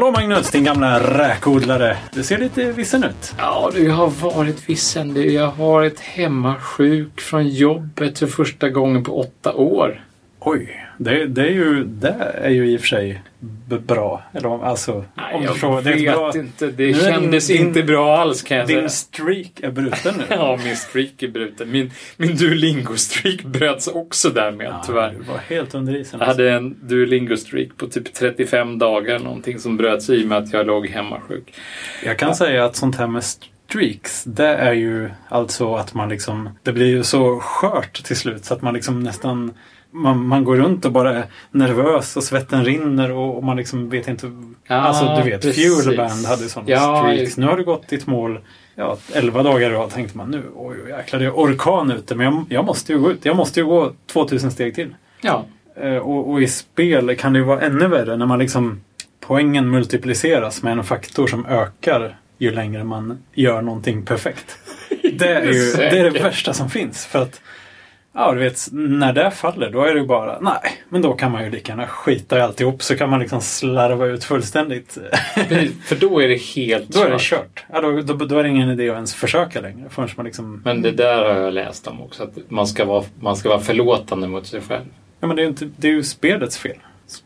Hallå Magnus, din gamla räkodlare. Du ser lite vissen ut. Ja, du jag har varit vissen. Du, jag har varit hemmasjuk från jobbet för första gången på åtta år. Oj, det, det, är, ju, det är ju i och för sig bra. Eller, alltså, Nej, om jag förstår, det vet bra, inte. Nu Det din- kändes din- inte bra alls kan jag säga. Din streak är bruten nu. Ja, min streak är bruten. Min, min Duolingo-streak bröts också därmed Ja, tyvärr. Du var helt under isen. Jag hade en Duolingo-streak på typ 35 dagar någonting som bröts i och med att jag låg hemmasjuk. Jag kan säga att sånt här med streaks, det är ju alltså att man liksom, det blir ju så skört till slut så att man liksom nästan man, man går runt och bara är nervös och svetten rinner och, och man liksom vet inte. Ja, alltså du vet, precis. Fuelband hade sådana Ja, streaks. Nu har det gått ditt mål ja, 11 dagar i rad tänkte man nu, oj oj, jäklar det är orkan ute men jag, jag måste ju gå ut. Jag måste ju gå 2000 steg till. Ja, Eh, Och, och i spel kan det ju vara ännu värre när man liksom poängen multipliceras med en faktor som ökar ju längre man gör någonting perfekt. Det är ju det, är det värsta som finns. För att Ja, du vet, när det faller då är det ju bara, nej, men då kan man ju lika gärna skita i alltihop så kan man liksom slarva ut fullständigt. för då är det helt Då är det kört. Ja, då, då, då är det ingen idé att ens försöka längre förrän man liksom... Men det där har jag läst om också. Att man ska vara, man ska vara förlåtande mot sig själv. Ja, men det är ju, inte, det är ju spelets fel.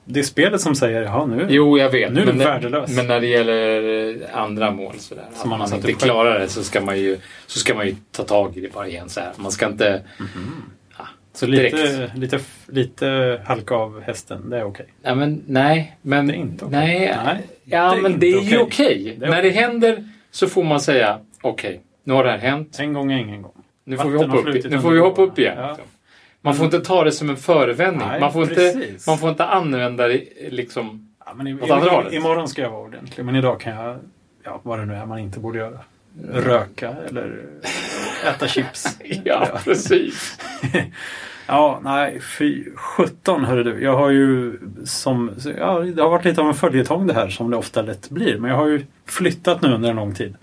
Det är spelet som säger, ja nu... Jo, jag vet. Nu är du värdelös. men när det gäller andra mål sådär. Som man man inte klarar det så ska man ju, så ska man ju ta tag i det bara igen så här. Man ska inte... Ja, Så lite, direkt. lite, lite halka av hästen, det är okej. Ja, men nej. Men, Det är inte okej. Nej, Nej, ja, det men det är ju okej. När det händer så får man säga okej, nu har det här hänt. En gång är ingen gång. Nu får vi hoppa upp, nu får vi hoppa upp igen. Ja. Man får inte ta det som en förevändning. Nej, man, får inte, man får inte använda det liksom... Ja, men i, Åt andra i, hållet. imorgon ska jag vara ordentlig, men idag kan jag, ja, vad det nu är man inte borde göra. Röka eller äta chips. Ja, precis. Ja, nej, fy sjutton hörru du. Jag har ju som, ja, det har varit lite av en följetong det här som det ofta lätt blir. Men jag har ju flyttat nu under en lång tid.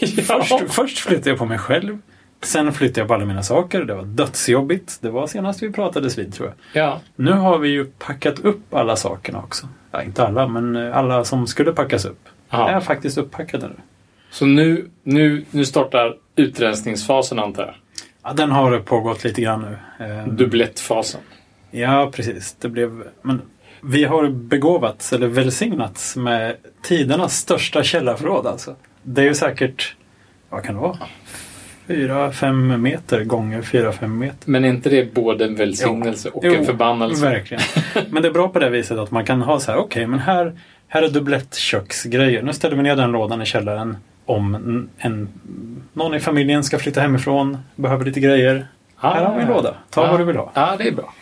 Först, Ja. först flyttade jag på mig själv. Sen flyttade jag på alla mina saker. Det var dödsjobbigt. Det var senast vi pratades vid tror jag. Ja. Nu har vi ju packat upp alla sakerna också. Ja, inte alla, men eh, alla som skulle packas upp. Aha. är faktiskt uppackade nu. Så nu, nu, nu startar utrensningsfasen antar jag. Ja, den har pågått lite grann nu. Eh, Dublettfasen. Ja, precis. Det blev... Men vi har begåvats, eller välsignats, med tidernas största källarförråd alltså. Det är ju säkert, vad kan det vara? Fyra, fem meter gånger fyra, fem meter. Men är inte det både en välsignelse och Jo, en förbannelse? Verkligen. Men det är bra på det viset att man kan ha så här, okej, men här, här är dubblettköksgrejer. Nu ställer vi ner den lådan i källaren om en, en, någon i familjen ska flytta hemifrån, behöver lite grejer. Ah, här har vi en låda. Ta ja. vad du vill ha. Ja, det är bra.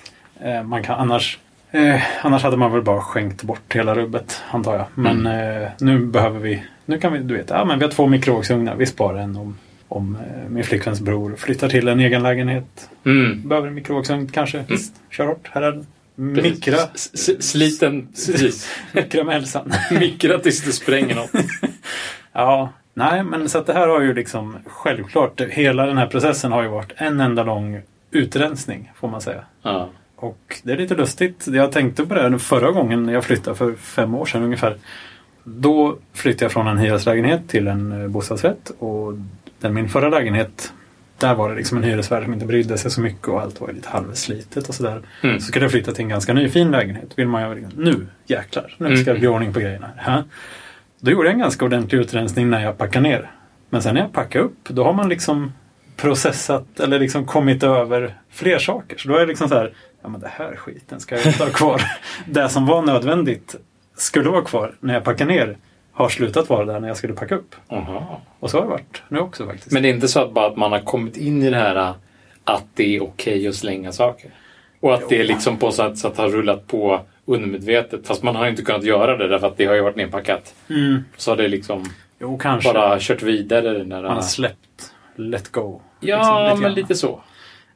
Eh, man kan annars eh, Annars hade man väl bara skänkt bort hela rubbet antar jag. Men eh, nu behöver vi Nu kan vi, du vet, ja men vi har två mikrovågsugnar. Vi sparar en om, om eh, min flickväns bror flyttar till en egen lägenhet. Mm. Behöver en mikrovågsugn kanske. Visst, kör hårt. Här är den. Mikra. Sliten. Mikra med hälsan. Mikra tills det spränger något. Ja, nej men så att det här har ju liksom självklart hela den här processen har ju varit en enda lång utrensning får man säga. Ja. Och det är lite lustigt. Jag tänkte på det förra gången jag flyttade för fem år sedan ungefär. Då flyttade jag från en hyreslägenhet till en eh, bostadsrätt. Och den, min förra lägenhet, där var det liksom en hyresvärd som inte brydde sig så mycket och allt var lite halvslitet och sådär. Mm. Så skulle jag flytta till en ganska ny fin lägenhet. Vill man ju, nu jäklar, nu ska det bli ordning på grejerna. Ja. Då gjorde jag en ganska ordentlig utrensning när jag packade ner. Men sen när jag packade upp, då har man liksom processat eller liksom kommit över fler saker. Så då är det liksom så här, ja men det här skiten ska jag inte ha kvar. det som var nödvändigt skulle vara kvar när jag packar ner har slutat vara där när jag skulle packa upp. Aha. Och så har det varit nu också faktiskt. Men det är inte så att bara att man har kommit in i det här äh, att det är okej att slänga saker? Och att det är liksom på att det har rullat på undermedvetet. Fast man har ju inte kunnat göra det därför att det har ju varit nedpackat. mm, Så har det liksom jo, bara kört vidare. Den där, Man har släppt, let go. ja, liksom, lite men lite så.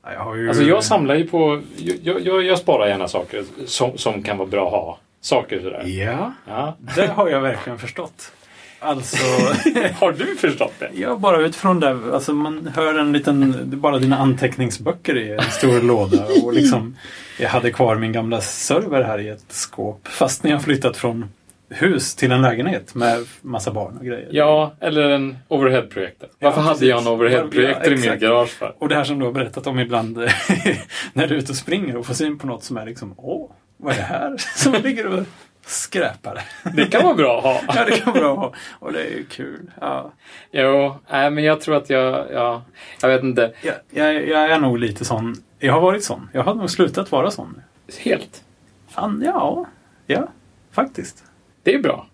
Ja, jag, ju... Alltså jag samlar ju på... Jag, jag, jag sparar gärna saker som, som kan vara bra att ha. Saker sådär. Ja, Ja. det har jag verkligen förstått. Alltså, Har du förstått det? ja, bara utifrån det. Alltså man hör en liten, bara dina anteckningsböcker i en stor låda. Och liksom, jag hade kvar min gamla server här i ett skåp. Fast när jag flyttat från hus till en lägenhet med massa barn och grejer. Ja, eller en overhead-projektor. Varför hade precis. jag en overhead-projektor Ja, i exakt. garage för? Och det här som du har berättat om ibland när du är ute och springer och får syn på något som är liksom Åh, vad är det här? Som ligger och skräpar. Det kan vara bra att ha. Ja, det kan vara bra. Och det är ju kul. Ja. Jo, nej, men jag tror att jag, ja, jag vet inte. Jag, jag, jag är nog lite sån. Jag har varit sån. Jag har nog slutat vara sån. Helt. Fan, ja. Ja, faktiskt. Det är bra.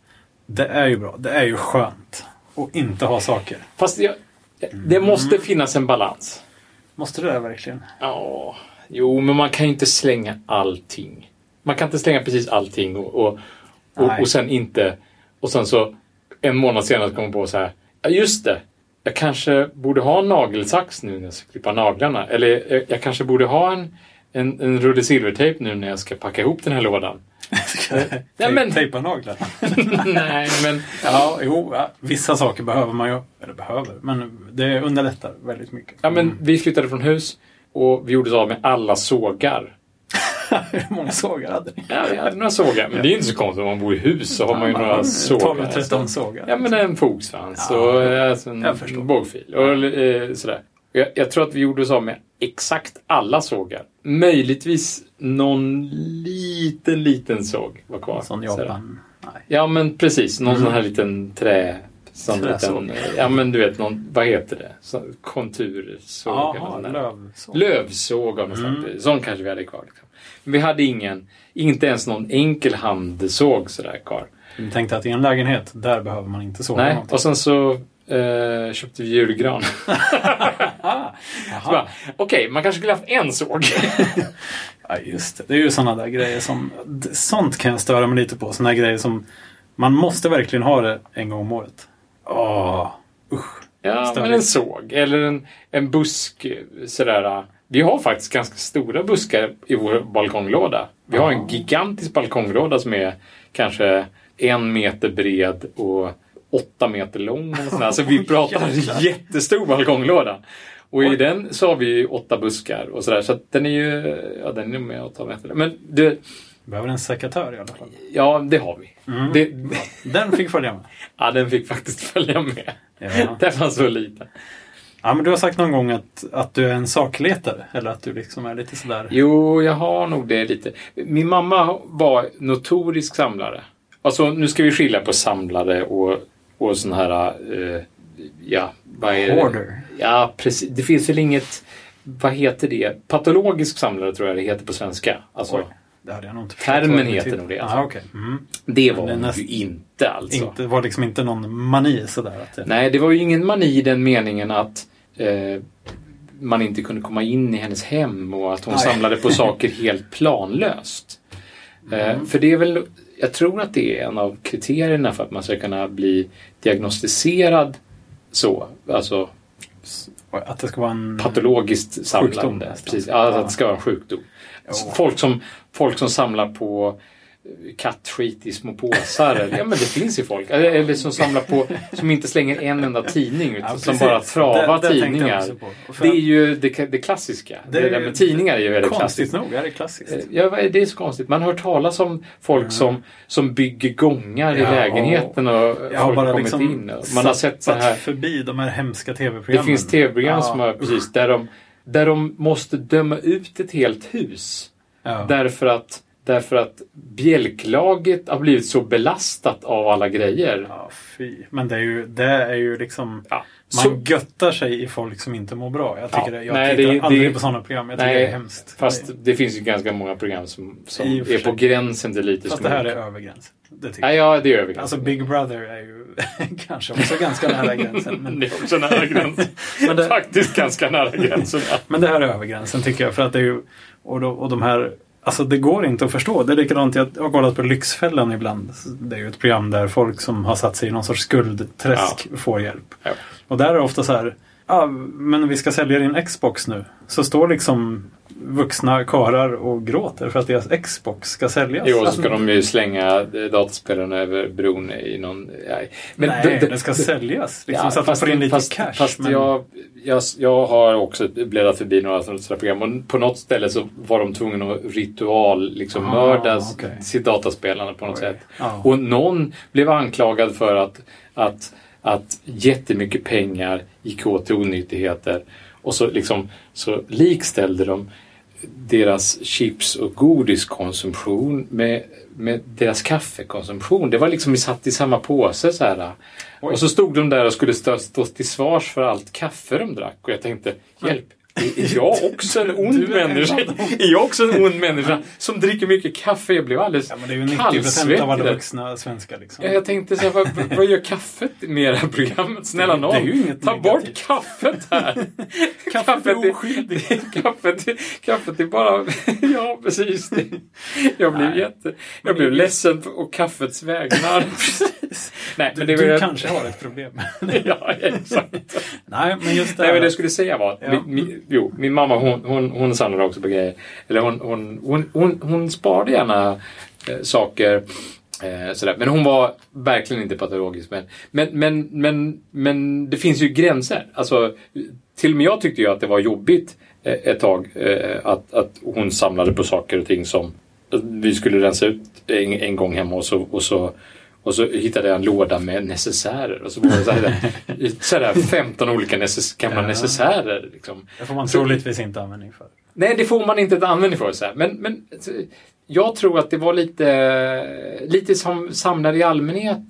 Det är ju bra. Det är ju skönt. att inte ha saker. Fast jag, det måste finnas en balans. Måste det verkligen? Ja, jo, men man kan ju inte slänga allting. Man kan inte slänga precis allting och, och, och, Nej. och sen inte... Och sen så en månad senare kommer man på så här. Ja, just det. Jag kanske borde ha en nagelsax nu när jag ska klippa naglarna. Eller jag, jag kanske borde ha en, en, en rulle silvertejp nu när jag ska packa ihop den här lådan. Ja, men- Tejpa naglarna. Nej, men... Ja, jo, ja, vissa saker behöver man ju. Eller behöver, men det underlättar väldigt mycket. Ja, men vi flyttade från hus och vi gjorde av med alla sågar. Hur många sågar hade ni? Ja, vi hade några sågar. Men det är inte så konstigt om man bor i hus så har man ju några sågar. 12-13 sågar. Ja, men en fogsvans Ja, och eh, alltså en bågfil och eh, sådär. Jag, jag tror att vi gjorde oss av med exakt alla sågar. Möjligtvis någon liten, liten såg var kvar. En sån. Japan. Nej. Ja, men precis. Någon Mm. sån här liten trä... Sån liten, ja, men du vet, någon, vad heter det? Så, kontursåg. där. lövsåg. Lövsåg av något Mm. Sån kanske vi hade kvar. Liksom. Men vi hade ingen, inte ens någon enkel handsåg sådär kvar. Vi tänkte att i en lägenhet, där behöver man inte såga Nej, någonting. och sen så eh, köpte vi julgran. Okej, man kanske skulle haft en såg. Ja, just det. Det är ju sådana där grejer som... Sånt kan jag störa mig lite på. Sådana här grejer som... Man måste verkligen ha det en gång om året. Åh, usch. ja, men en såg. Eller en, en busk. eh, Sådär. Vi har faktiskt ganska stora buskar i vår balkonglåda. Vi har en gigantisk balkonglåda som är kanske en meter bred och åtta meter lång. sådär. Alltså vi pratar jättestor balkonglåda. Och i den så har vi åtta buskar och sådär. Så att den är ju, ja den är med och tar meter. Men det, Behöver en sekatör i alla fall. ja det har vi. Mm. Det, Den fick följa med. ja den fick faktiskt följa med. Ja. Den var så liten. Ja, men du har sagt någon gång att, att du är en sakletare. Eller att du liksom är lite sådär... Jo, jag har nog det lite. Min mamma var notorisk samlare. Alltså, nu ska vi skilja på samlare och, och sån här... eh, ja, vad är det? Hoarder. Ja, precis. Det finns väl inget... Vad heter det? Patologisk samlare tror jag det heter på svenska. Alltså, Oj, det hade jag nog inte Termen heter nog det, alltså. Ah, okej. mm. det var hon näst- ju inte alltså. Det var liksom inte någon mani sådär. Att det... Nej, det var ju ingen mani i den meningen att eh, man inte kunde komma in i hennes hem och att hon Nej. samlade på saker helt planlöst. Eh, Mm. för det är väl, jag tror att det är en av kriterierna för att man ska kunna bli diagnostiserad så, alltså Att det ska vara en... patologiskt samlande. Precis, Ja. att det ska vara en sjukdom. Folk som, folk som samlar på eh, kattskit i små påsar. ja men det finns ju folk. Eller, som samlar på, som inte slänger en enda tidning utan Ja, som bara travar Det- det tidningar. Det är ju det, det klassiska. Det, är där med tidningar är ju väldigt Konstigt klassiskt. nog är det klassiskt. Eh, Ja, vad är det så konstigt? Man hört talas om folk som, som bygger gångar i Ja, lägenheten och Jag folk har kommit liksom in. Man har sett så här. förbi de här hemska tv-programmen. Det finns tv-program Ja, som har precis där de, där de måste döma ut ett helt hus. Därför att, därför att bjälklaget har blivit så belastat av alla grejer. Ja, fy. Men det är ju, det är ju liksom... Ja. Man Så, göttar sig i folk som inte mår bra. Jag, tycker Ja, det, jag nej, tittar det- aldrig det- på sådana program. Jag tycker nej, det är hemskt. fast Nej. det finns ju ganska många program som, som är på gränsen till lite Fast små. det här är över gränsen. Det tycker Nej, ja, det är över gränsen. Alltså Big Brother är ju kanske också ganska nära gränsen. Men, Det är också nära gränsen. Men det- Faktiskt ganska nära gränsen. Men det här är över gränsen tycker jag. För att det är ju... Och, då, och de här... Alltså det går inte att förstå. Det är likadant, jag har kollat på Lyxfällan ibland. Det är ju ett program där folk som har satt sig i någon sorts skuldträsk får hjälp. Ja. Och där är det ofta så här, ja, men vi ska sälja din Xbox nu. Så står liksom vuxna karar och gråter för att deras Xbox ska säljas. Jo, så Alltså, ska de ju slänga dataspelen över bron i någon... Nej, men nej, den ska säljas. Liksom, Ja, så att fast, de får in lite fast, cash. Fast men- jag, jag, jag har också bläddrat förbi några sådana program och på något ställe så var de tvungna att ritual liksom Ah, mörda okej. sitt dataspelande på något Oj. sätt. Ja. Och någon blev anklagad för att, att, att jättemycket pengar gick åt till onyttigheter. Och så, liksom, så likställde de deras chips och godiskonsumtion med, med deras kaffekonsumtion. Det var liksom satt i samma påse så här. Oj. Och så stod de där och skulle stå, stå till svars för allt kaffe de drack. Och jag tänkte, hjälp, är jag också en ond Du människa? Är jag också en ond människa som dricker mycket kaffe? Jag blev alldeles Ja, men det är ju 90 kallsvettig av alla vuxna svenskar. Liksom. Ja, jag tänkte så här, vad, vad gör kaffet med det här programmet? Snälla Det- någon, det är ju inget ta negativt. bort kaffet här! Kaffet är är- oskyldigt. kaffet, kaffet är bara... ja, precis. Det. Jag blev Nej. jätte... Jag blev ledsen på kaffets vägnar. Nej, men det du var... kanske har ett problem. ja, exakt. Nej, men just det Nej, men det jag skulle säga var att Ja. min, jo, min mamma hon, hon, hon samlade också på grejer. Eller hon, hon, hon, hon, hon sparade gärna eh, saker. Eh, sådär. Men hon var verkligen inte patologisk. Men, men, men, men, men det finns ju gränser. Alltså, till och med jag tyckte ju att det var jobbigt eh, ett tag eh, att, att hon samlade på saker och ting som vi skulle rensa ut en, en gång hemma och så, och så och så hittade jag en låda med necessärer och så var det så här, så här 15 olika necess gamla Ja. necessärer. Liksom. Det får man Så- troligtvis inte användning för. Nej, det får man inte användning för. Så här. Men, men jag tror att det var lite, lite som samlare i allmänhet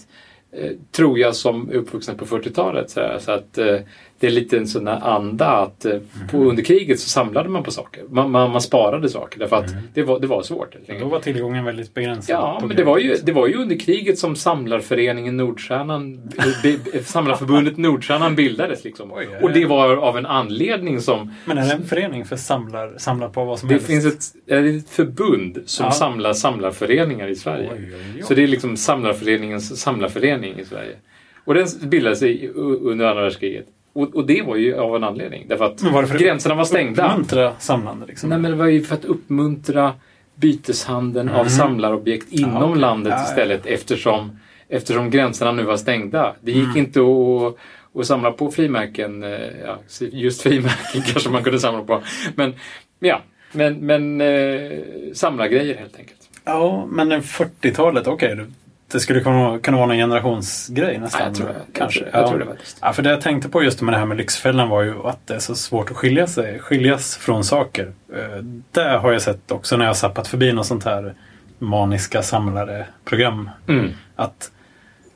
eh, tror jag som är uppvuxna på 40-talet. Så, så att eh, det är lite en sån här anda att eh, på Mhm. under kriget så samlade man på saker. Man, man, man sparade saker därför att det, var, det var svårt. Då var tillgången väldigt begränsad. Ja, men det var, ju, det var ju under kriget som samlarföreningen Nordstjärnan, bi- bi- Samlarförbundet Nordstjärnan bildades. Liksom. Oj, Och det var av en anledning som... Men är det en förening för samlar, samlar på vad som Det helst? finns ett, är det ett förbund som Ja. samlar samlarföreningar i Sverige. Oj, oj. Så det är liksom Samlarföreningens samlarförening i Sverige. Och den bildades under andra världskriget. Och, och det var ju av en anledning. Därför att var för gränserna var stängda. Uppmuntra samlande liksom? Nej, men det var ju för att uppmuntra byteshandeln av Mhm. samlarobjekt inom okej. landet Ja, ja. istället eftersom, eftersom gränserna nu var stängda. Det gick Mm. inte att, att samla på frimärken. eh, Ja, just frimärken kanske man kunde samla på. Men ja, men, men eh, samlargrejer helt enkelt. Ja, men 40-talet, okej. det- det skulle kunna, kunna vara en generationsgrej nästan. Ja, jag tror det. Kanske. Jag tror- jag ja. tror det faktiskt. Ja, för det jag tänkte på just med det här med Lyxfällan var ju att det är så svårt att skilja sig, skiljas från saker. Eh, Det har jag sett också när jag har zappat förbi något sånt här maniska samlare-program. Mm. Att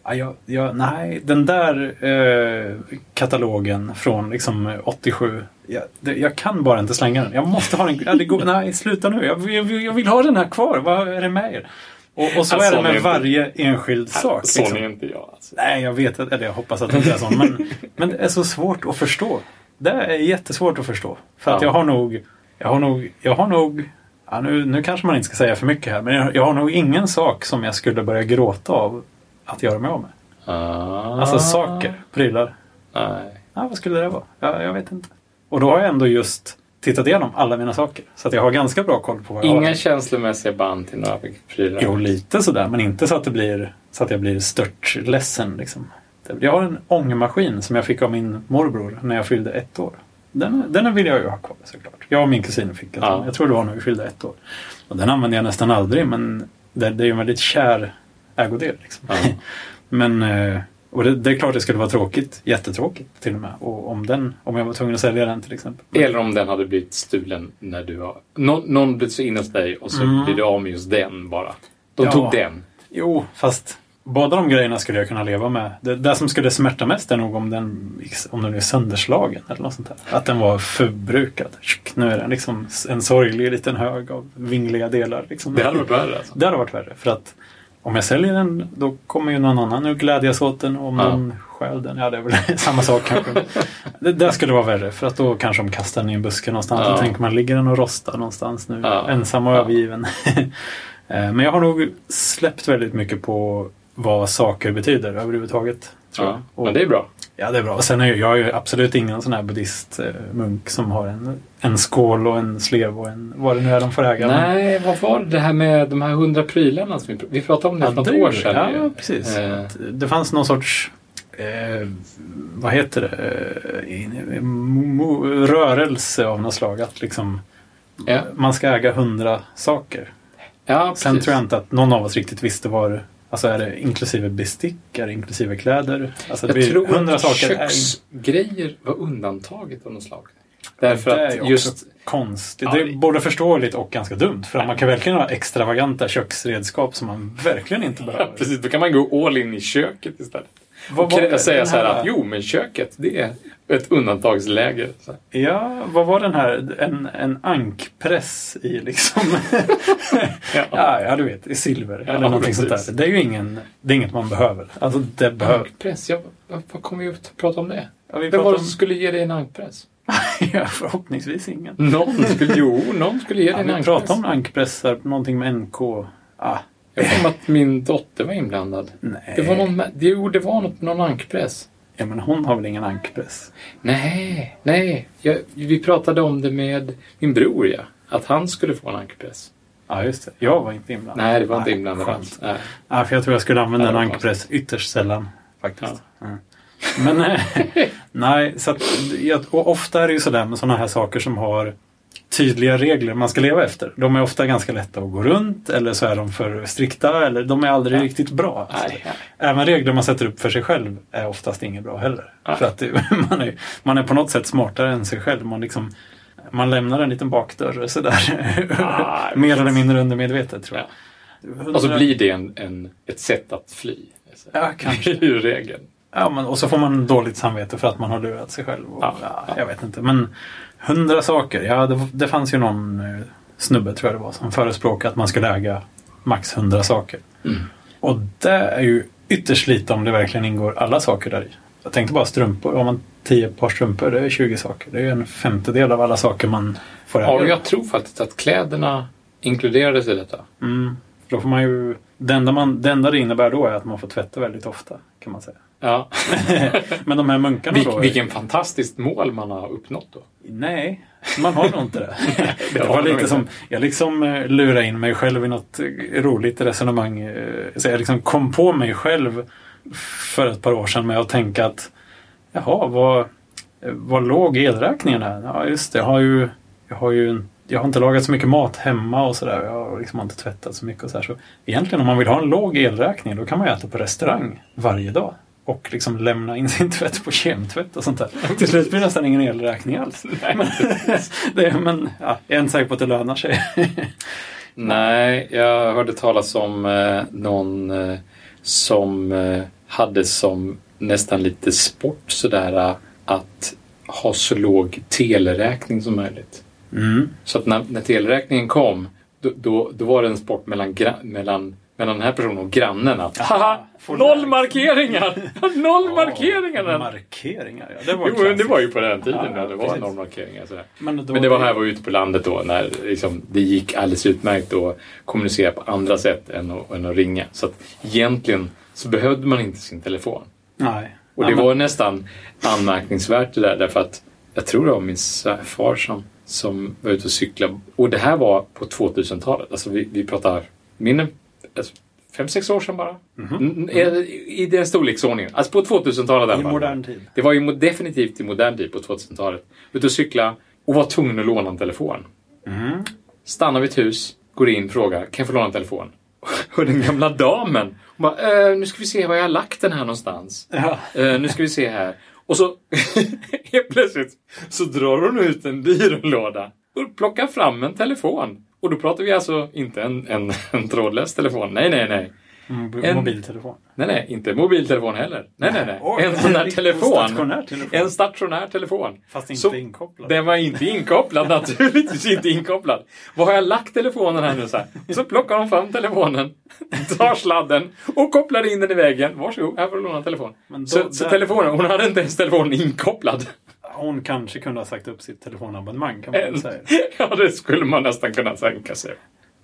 ja, jag, jag, nej, den där eh, katalogen från liksom 87. Jag, det, jag kan bara inte slänga den. Jag måste ha den. Ja, går, nej, sluta nu. Jag, jag, jag vill ha den här kvar. Vad är det med er? Och, och så Ja, är det sån är med inte- varje enskild sak. Sån liksom. är inte jag. Alltså. Nej, jag vet att, eller jag hoppas att det inte är så. Men, men det är så svårt att förstå. Det är jättesvårt att förstå. För att Ja. jag har nog, jag har nog, jag har nog, ja, nu, nu kanske man inte ska säga för mycket här, men jag, jag har nog ingen sak som jag skulle börja gråta av att göra mig av med. Ah. Alltså saker, prylar. Nej. Ja, vad skulle det vara? Jag, jag vet inte. Och då har jag ändå just tittat igenom alla mina saker. Så att jag har ganska bra koll på vad jag Inga har. känslomässiga band till några prylar. Jo, lite sådär, men inte så att det blir så att jag blir stört ledsen. Liksom. Jag har en ångmaskin som jag fick av min morbror när jag fyllde ett år. Den, den vill jag ju ha kvar såklart. Jag och min kusin fick en Ja. Jag tror det var när vi fyllde ett år. Och den använder jag nästan aldrig, men det, det är ju en väldigt kär ägodel. Liksom. Ja. men, eh, och det, det är klart det skulle vara tråkigt. Jättetråkigt till och med. Och om, den, om jag var tvungen att sälja den till exempel. Eller om den hade blivit stulen när du har... Nå, någon blev så inne hos dig och så Mm. blir du av med just den bara. De Ja. tog den. Jo, fast båda de grejerna skulle jag kunna leva med. Det, det som skulle smärta mest är nog om den, om den är sönderslagen eller något sånt där. Att den var förbrukad. Nu är den liksom en sorglig liten hög av vingliga delar. Liksom. Det hade varit värre alltså. Det hade varit värre. För att om jag säljer den då kommer ju någon annan att glädjas åt den. Om Ja. någon stjäl den, ja det är väl samma sak kanske. det, det skulle vara värre. För att då kanske de kastar den i en buske någonstans. Ja. Och tänker man, ligger den och rostar någonstans nu? Ja. Ensam och Ja. övergiven. Eh, Men jag har nog släppt väldigt mycket på vad saker betyder överhuvudtaget. Tror Ja, jag. Och- men det är bra. Ja, det är bra. Och sen är ju, jag är ju absolut ingen sån här buddhistmunk som har en, en skål och en slev och en vad det nu är de får äga. Nej, vad var det, det här med de här hundra prylarna som vi, pr- vi pratade om det för något det- år sedan. Ja, ju. precis. Eh. Det fanns någon sorts eh, vad heter det? Eh, rörelse av något slag. Att liksom, Ja. Man ska äga hundra saker. Ja, Sen precis. tror jag inte att någon av oss riktigt visste vad Alltså är det inklusive bestick? Är det inklusive kläder? Alltså det Jag tror hundra att köksgrejer var undantaget av något slag. Därför det är att just... konstigt. Ja, det är både förståeligt och ganska dumt. För man kan verkligen ha extravaganta köksredskap som man verkligen inte Ja, behöver. precis, då kan man gå all in i köket istället. Vad Och säga den så här här- att jo, men köket det är ett undantagsläge. Ja, vad var den här? En, en ankpress i liksom... Ja. ja, ja, du vet, i silver Ja, eller någonting sånt där. Det är ju ingen, det är inget man behöver. Alltså det behöver... Ankpress, ja, vad, kommer vi att prata om det? Ja, vi Vem var det om... som skulle ge dig en ankpress? ja, förhoppningsvis ingen. Någon skulle, jo, någon skulle ge Ja, dig en vi ankpress. pratar om ankpressar, någonting med NK. Ah, Jag mig att min dotter var inblandad. nej. Det var någon, jo, det var något någon ankpress. Ja, men hon har väl ingen ankpress? Nej, nej. Jag, vi pratade om det med min bror, ja. Att han skulle få en ankpress. Ja, just det. Jag var inte inblandad. Nej, det var inte inblandad alls. Nej. Ja, för jag tror jag skulle använda Ja, en ankpress ytterst sällan. Faktiskt. Ja. Men eh, nej, så att, och ofta är det ju sådär med sådana här saker som har tydliga regler man ska leva efter. De är ofta ganska lätta att gå runt eller så är de för strikta eller de är aldrig Ja. riktigt bra. Nej, nej. Även regler man sätter upp för sig själv är oftast inget bra heller. Nej. För att man, är, man är på något sätt smartare än sig själv. Man, liksom, man lämnar en liten bakdörr sådär. Ah, Mer eller mindre undermedvetet tror jag. Ja. Och så blir det en, en, ett sätt att fly. Ja, kanske. Ur regeln. Ja, men, och så får man dåligt samvete för att man har lurat sig själv. Och, ja, ja. Jag vet inte. Men hundra saker. Ja, det, det fanns ju någon eh, snubbe, tror jag det var, som förespråkade att man skulle äga max hundra saker. Mm. Och det är ju ytterst lite om det verkligen ingår alla saker där i. Jag tänkte bara strumpor. Om man tio par strumpor, det är 20 saker. Det är ju en femtedel av alla saker man får äga. Ja, jag tror faktiskt att kläderna inkluderades i detta. Mm. Då får man ju, det, enda man, det enda det innebär då är att man får tvätta väldigt ofta, kan man säga. Ja. Men de här munkarna Vil, då? vilken fantastiskt mål man har uppnått då. Nej, man har nog inte det. det var lite som, jag liksom eh, lurade in mig själv i något eh, roligt resonemang. eh, Så jag liksom kom på mig själv för ett par år sedan med att tänka att jaha, vad, vad låg elräkningen här? Ja, just det, jag har ju, jag har ju jag har inte lagat så mycket mat hemma och sådär. Jag har liksom inte tvättat så mycket och så här. Så egentligen om man vill ha en låg elräkning då kan man ju äta på restaurang varje dag. Och liksom lämna in sin tvätt på kemtvätt och sånt där. Till slut blir det nästan ingen elräkning alls. Men, det, men ja, jag är inte säker på att det lönar sig. Nej, jag hörde talas om eh, någon eh, som eh, hade som nästan lite sport sådär eh, att ha så låg teleräkning som möjligt. Mm. Så att när, när teleräkningen kom då, då, då var det en sport mellan, mellan, mellan den här personen och grannen. Att, Haha! Noll markeringar! Noll markeringar! Ja, den. markeringar, ja. Det var Jo, det var ju på den tiden Ja, när det var precis. noll markeringar. Sådär. Men, Men det var här var ute på landet då när liksom, det gick alldeles utmärkt att kommunicera på andra sätt än att, än att ringa. Så att egentligen så behövde man inte sin telefon. Nej. Och Ja, det var nästan anmärkningsvärt det där därför att jag tror det var min svärfar som, som var ute och cyklade. Och det här var på 2000-talet. Alltså vi, vi pratar mindre, alltså, fem, sex år sedan bara. Mm, I, I den storleksordningen. Alltså på 2000-talet. i alla fall. modern tid. Det var ju definitivt i modern tid på 2000-talet. Ute och cykla och var tvungen att låna en telefon. Mm. Stannar vid ett hus, går in, frågar kan jag få låna en telefon? Och den gamla damen hon bara, eh, nu ska vi se var jag har lagt den här någonstans. Ja. Eh, nu ska vi se här. Och så helt plötsligt så drar hon ut en byrålåda och plockar fram en telefon. Och då pratar vi alltså inte en, en, en trådlös telefon. Nej, nej, nej. Mob- En- Mobiltelefon. Nej, nej, inte mobiltelefon heller. Nej, nej, nej. Oj, En sån där telefon. stationär telefon. En stationär telefon. Fast inte Så- inkopplad. Den var inte inkopplad, naturligtvis inte inkopplad. Var har jag lagt telefonen här nu? Så, här? så plockar hon fram telefonen, tar sladden och kopplar in den i väggen. Varsågod, här får du låna en telefon. Men då- så, så telefonen, hon hade inte ens telefonen inkopplad. Hon kanske kunde ha sagt upp sitt telefonabonnemang kan man säga. Ja, det skulle man nästan kunna tänka sig.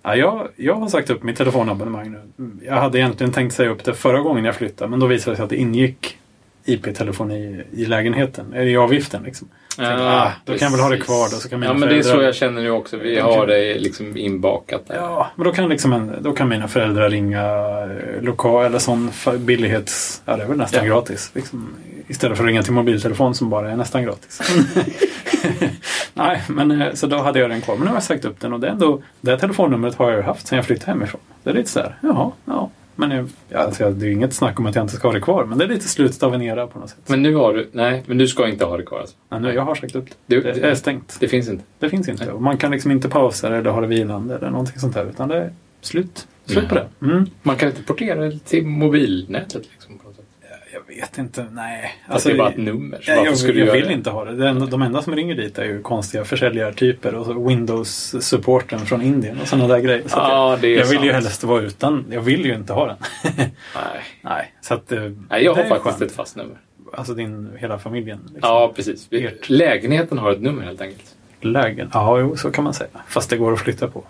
Ja, jag, jag har sagt upp mitt telefonabonnemang nu. Jag hade egentligen tänkt säga upp det förra gången jag flyttade men då visade det sig att det ingick IP-telefoni i lägenheten, eller i avgiften. Liksom. Tänkte, ah, då kan jag väl ha det kvar då. Så kan mina Ja, men det är föräldrar... så jag känner nu också. Vi har det liksom inbakat där. Ja, men då kan, liksom en, då kan mina föräldrar ringa eh, lokal eller sån billighets... Ja, det är väl nästan Ja. gratis. Liksom, istället för att ringa till mobiltelefon som bara är nästan gratis. Nej, men eh, så då hade jag den kvar. Men nu har jag sagt upp den och det, ändå, det här telefonnumret har jag haft sedan jag flyttade hemifrån. Det är lite så här, jaha, ja. Men jag, ja, alltså, det är inget snack om att jag inte ska ha det kvar, men det är lite slutet av en era på något sätt. Men nu har du... Nej, men du ska inte ha det kvar alltså. ja, nu, jag har sagt upp det. Det är stängt. Det finns inte. Det finns inte. Och man kan liksom inte pausa det eller ha det vilande eller någonting sånt där. Utan det är slut. Slut på det. Mm. Man kan inte portera det till mobilnätet liksom. På något sätt. Jag vet inte, nej. Fast det är bara ett nummer. Så jag, skulle jag vill det? inte ha det. enda, de enda som ringer dit är ju konstiga försäljartyper och Windows-supporten från Indien och sådana där grejer. Så Ja, jag, jag vill ju helst vara utan. Jag vill ju inte ha den. Nej. nej, så att, eh, Nej, jag har faktiskt ett fast nummer. Alltså din, hela familjen. Liksom. Ja, precis. Ert. Lägenheten har ett nummer helt enkelt. Lägen. Ja, jo, så kan man säga. Fast det går att flytta på.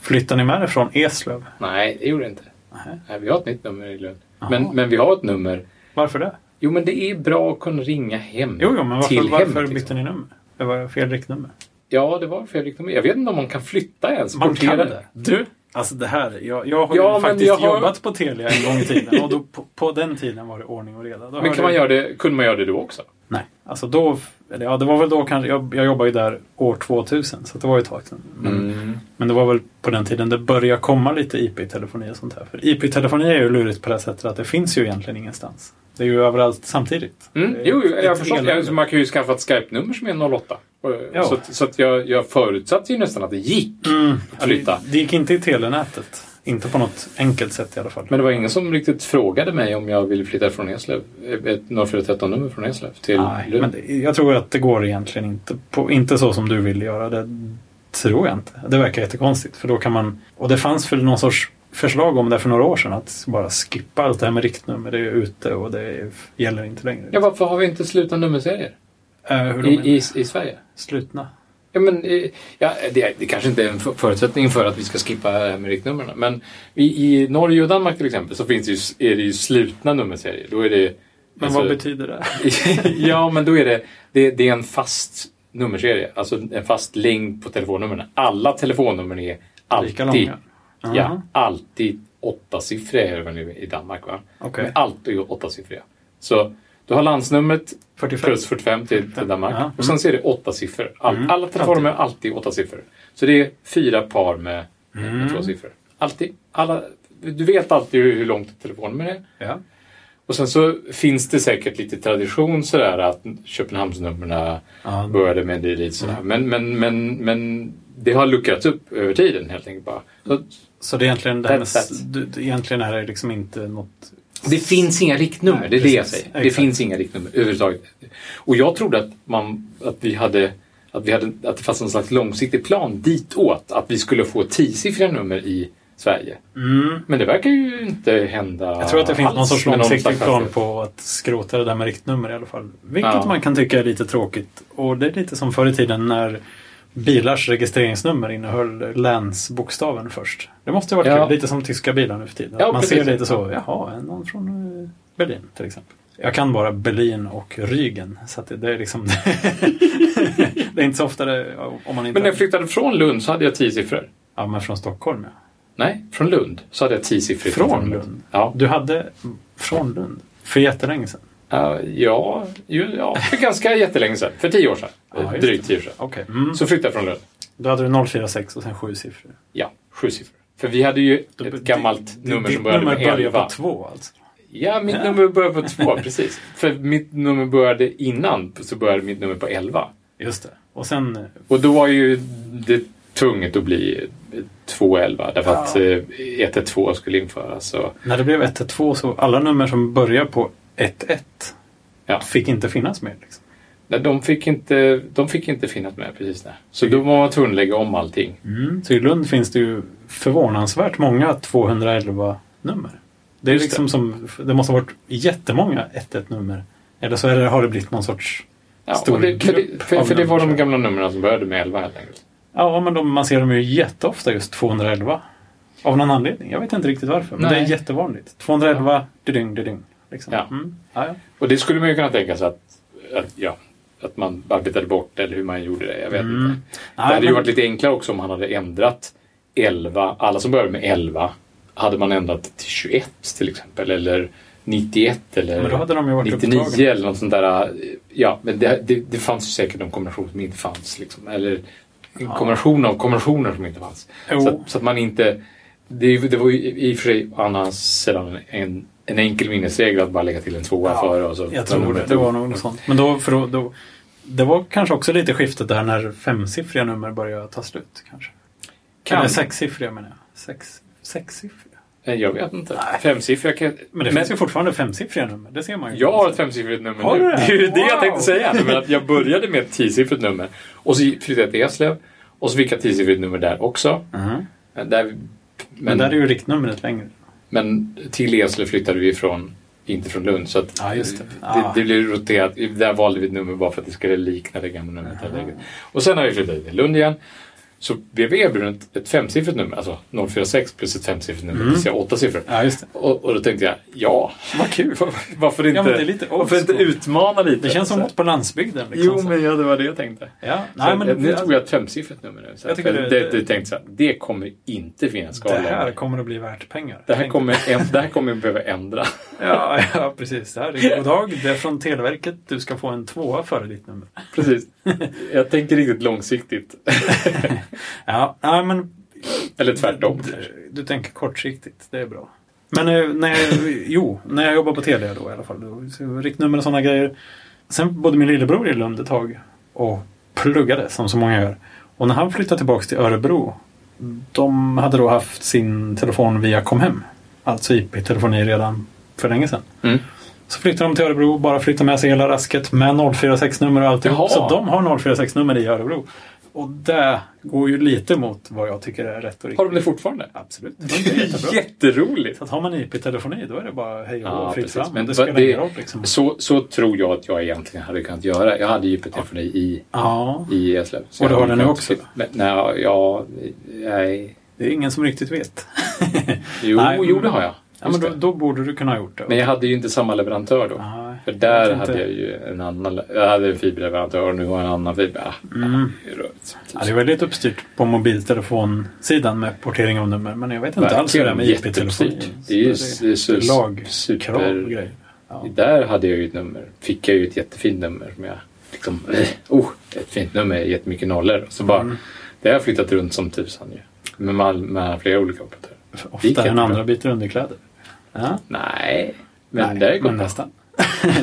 Flyttar ni med det från Eslöv? Nej, det gjorde det inte. Nej. Nej, vi har ett nytt nummer i Lund. Men, men vi har ett nummer. Varför det? Jo, men det är bra att kunna ringa hem Jo, jo men varför, till varför hemmet. bytte Liksom. ni nummer? Det var fel riktnummer. Ja, det var Fredrik nummer. Jag vet inte om man kan flytta ens. Man kan det. Du, alltså det här. Jag, jag har Ja, ju faktiskt jag har- jobbat på Telia en gång i tiden. Och då, på, på den tiden var det ordning och reda. Då Men kan man göra det, kunde man göra det då också? Nej, alltså då... Eller ja, det var väl då kanske... Jag, jag jobbade ju där år 2000, så det var ju ett tag sedan. Men, Mm. men det var väl på den tiden det började komma lite IP-telefoni och sånt här. För IP-telefoni är ju lurigt på det sättet att det finns ju egentligen ingenstans. Det är ju överallt samtidigt. Mm. Jo, jo, jag förstår. man kan ju skaffa ett Skype-nummer som är 08. Och- Ja. Så, så att jag, jag förutsatte ju nästan att det gick Mm, att flytta. Det, det gick inte i telenätet. Inte på något enkelt sätt i alla fall. Men det var ingen som riktigt frågade mig om jag ville flytta från Eslöv. Ett 0413-nummer från Eslöv till Nej, men det, jag tror att det går egentligen inte, på, inte så som du vill göra. Det tror jag inte. Det verkar jättekonstigt. För då kan man, och det fanns väl någon sorts förslag om det för några år sedan. Att bara skippa allt det här med riktnummer. Det är ute och det gäller inte längre. Ja, varför har vi inte slutna nummerserier Eh, de i, i, i Sverige? slutna. Ja, men, eh, ja, det, det kanske inte är en för- förutsättning för att vi ska skippa det här med riktnumren. Men i, i Norge och Danmark till exempel så finns det ju, är det ju slutna nummerserier. Då är det, Men alltså- vad betyder det? ja, men då är det, det, det är en fast nummerserie. Alltså en fast längd på telefonnumren. Alla telefonnummer är alltid, Lika långa? ja, alltid åttasiffriga i Danmark va? Men alltid åttasiffriga. Så du har landsnumret 45. plus 45 till, till Danmark. Ja. Och sen ser det åtta siffror. All, Mm. Alla telefonnummer har alltid åtta siffror. Så det är fyra par med, med Mm. två siffror. Alltid. Alla, du vet alltid hur, långt ett telefonnummer är. Ja. Och sen så finns det säkert lite tradition sådär att Köpenhamnsnumren Ja. började med det lite sådär. Men, men, men, men det har luckrats upp över tiden helt enkelt bara. Så Så det är egentligen det här med, egentligen är det liksom inte något... det finns inga riktnummer, Nej, det är det jag precis. säger. Det Exakt. finns inga riktnummer överhuvudtaget. Och jag trodde att, man, att vi hade att, vi hade, att det fanns en slags långsiktig plan ditåt. Att vi skulle få tiosiffriga nummer i Sverige. Mm. Men det verkar ju inte hända Jag tror att det finns alls någon sorts långsiktig plan på att skrota det där med riktnummer i alla fall. Vilket Ja. man kan tycka är lite tråkigt. Och det är lite som förr i tiden när bilars registreringsnummer innehöll länsbokstaven först. Det måste ha varit Ja. Lite som tyska bilar nu för tiden. Ja, man precis. ser lite så, jaha, någon från eh, Berlin till exempel. Jag kan bara Berlin och Rügen. Så det, det är liksom... det är inte så ofta det, om man inte... Men när jag flyttade från Lund så hade jag tio siffror. Ja, men från Stockholm ja. Nej, från Lund så hade jag tio siffror. Från Lund? Ja. Du hade från Lund? För jättelänge sedan? Ja, ja, ju, ja, för ganska jättelänge sedan. För tio år sedan. Ja, Drygt det. tio år sedan. Okej. Mm. Så flyttade jag från Lund. Då hade du 046 och sen sju siffror. Ja, sju siffror. För vi hade ju ett gammalt di- nummer ditt som började nummer med börjar 11. på två alltså? Ja, mitt Ja. nummer började på två, precis. För mitt nummer började innan, så började mitt nummer på 11. Just det. Och sen... eh, Och då var ju det tvunget att bli 211 därför Ja. att eh, 112 skulle införas. Så, När det blev 112 så alla nummer som börjar på 11 Ja. fick inte finnas med. Liksom. nej, de, fick inte, de fick inte finnas med precis där. Så då var man tvungen att lägga om allting. Så i Lund finns det ju förvånansvärt många 211-nummer. Det, är liksom som, det måste ha varit jättemånga 11-nummer. Eller så det, har det blivit någon sorts... Ja, Stor det, för, grupp det, för, av för det var nummer, de gamla numren som började med 11 helt enkelt. Ja, men de, man ser dem ju jätteofta just 211. Av någon anledning. Jag vet inte riktigt varför. Men det Nej. är jättevanligt. 211, dydyng, dydyng. Liksom. Ja. Mm. Ja, ja. Och det skulle man ju kunna tänka sig att, att, ja, att man arbetade bort eller hur man gjorde det. Jag vet Mm. inte. Det hade ju men- varit lite enklare också om man hade ändrat 11. Alla som började med 11 hade man ändrat till 21 till exempel. Eller 91 eller Men då hade de ju varit 99 upptagna. eller något sånt där. Ja, men det, det, det fanns ju säkert en kombination som inte fanns. Liksom. Eller en kombination av kombinationer som inte fanns. Så, att- så att man inte... Det, det var ju i och för sig å andra sidan en, en enkel minnesregel att bara lägga till en tvåa Ja, före. Och så, Jag tror det. Det var nog något sånt. Men då, för då, då, det var kanske också lite skiftet där när femsiffriga nummer började ta slut. Kanske. Kan. Eller sexsiffriga menar jag. Sex, sexsiffriga. Jag vet inte. Nej. Femsiffriga kan... Men det finns ju fortfarande femsiffriga nummer. Det ser man ju. Jag har ett femsiffrigt nummer Har nu. du det? Det är ju det jag Wow. tänkte säga. Men att jag började med ett tiosiffrigt nummer. Och så flyttade jag till Eslöv. Och så fick jag ett tiosiffrigt nummer där också. Mhm. Där, men, Men där är ju riktnumret längre. Men till Eslöv flyttade vi från, inte från Lund. Så att just det. det, Ja. det blev roterat. Där valde vi ett nummer bara för att det skulle likna det gamla numret. Och sen har vi flyttat till Lund igen. Så blev vi erbjuden ett- ett femsiffrigt nummer, alltså 046 plus ett femsiffrigt nummer, det vill säga åtta siffror. Ja. Och, och då tänkte jag, ja, Vad kul. varför inte, Ja, men det är lite varför inte utmana lite? Det känns som Så- något på landsbygden. Liksom, Jo, så. men ja, det var det jag tänkte. Ja, Nej, nej, men nu tog jag ett femsiffrigt nummer nu. Så Jag tycker det- det, det- tänkte så här, det kommer inte finnas kvar det här kommer att bli värt pengar. Det här kommer, en, det här kommer jag behöva ändra. Ja, ja, precis. Det här är god dag. Det är från Televerket. Du ska få en tvåa före ditt nummer. Precis. Jag tänker riktigt långsiktigt. Ja, ja men Eller tvärtom. Du, du tänker kortsiktigt, det är bra. Men eh, när jag, jo, när jag jobbade på Telia då i alla fall. Då, riktnummer och sådana grejer. Sen bodde min lillebror i Lund ett tag och pluggade som så många gör. Och när han flyttade tillbaka till Örebro. De hade då haft sin telefon via Comhem. Alltså IP-telefoni redan för länge sedan. Mm. Så flyttade de till Örebro, bara flyttade med sig hela rasket med 046-nummer och alltihop. Jaha. Så de har 046-nummer i Örebro. Och det går ju lite mot vad jag tycker är rätt och riktigt. Har de det fortfarande? Absolut. Det är jättebra. jätteroligt. Så att har man IP-telefoni då är det bara hej och Ja, fritt precis. fram. Men det spelar ingen roll liksom. Så, så tror jag att jag egentligen hade kunnat göra. Jag hade IP-telefoni i, Ja, i Eslöv. Och du har det nu också? Men, nej, ja, nej. det är ingen som riktigt vet. Jo, Nej, jo, det har jag. Ja, men då, då borde du kunna ha gjort det. Men jag hade ju inte samma leverantör då. Nej, För där vet hade jag ju en annan, jag hade en fiberleverantör och nu har jag en annan fiber. Ah, Mm. Ja, det är väldigt uppstyrt på mobiltelefonsidan med portering av nummer. Men jag vet inte alls hur det är med Verkligen IP-telefoni. jätteuppstyrt. Det är ju det är lagkrav. Ja. Där hade jag ju ett nummer. Fick jag ju ett jättefint nummer som jag liksom... eh, Oh, ett fint nummer, jättemycket nollor. Så bara, Mm. det har jag flyttat runt som tusan ju. Med, med flera olika operatörer. Det gick Ofta än andra byter underkläder. Ja. Nej, men Nej, det är gott. nästan.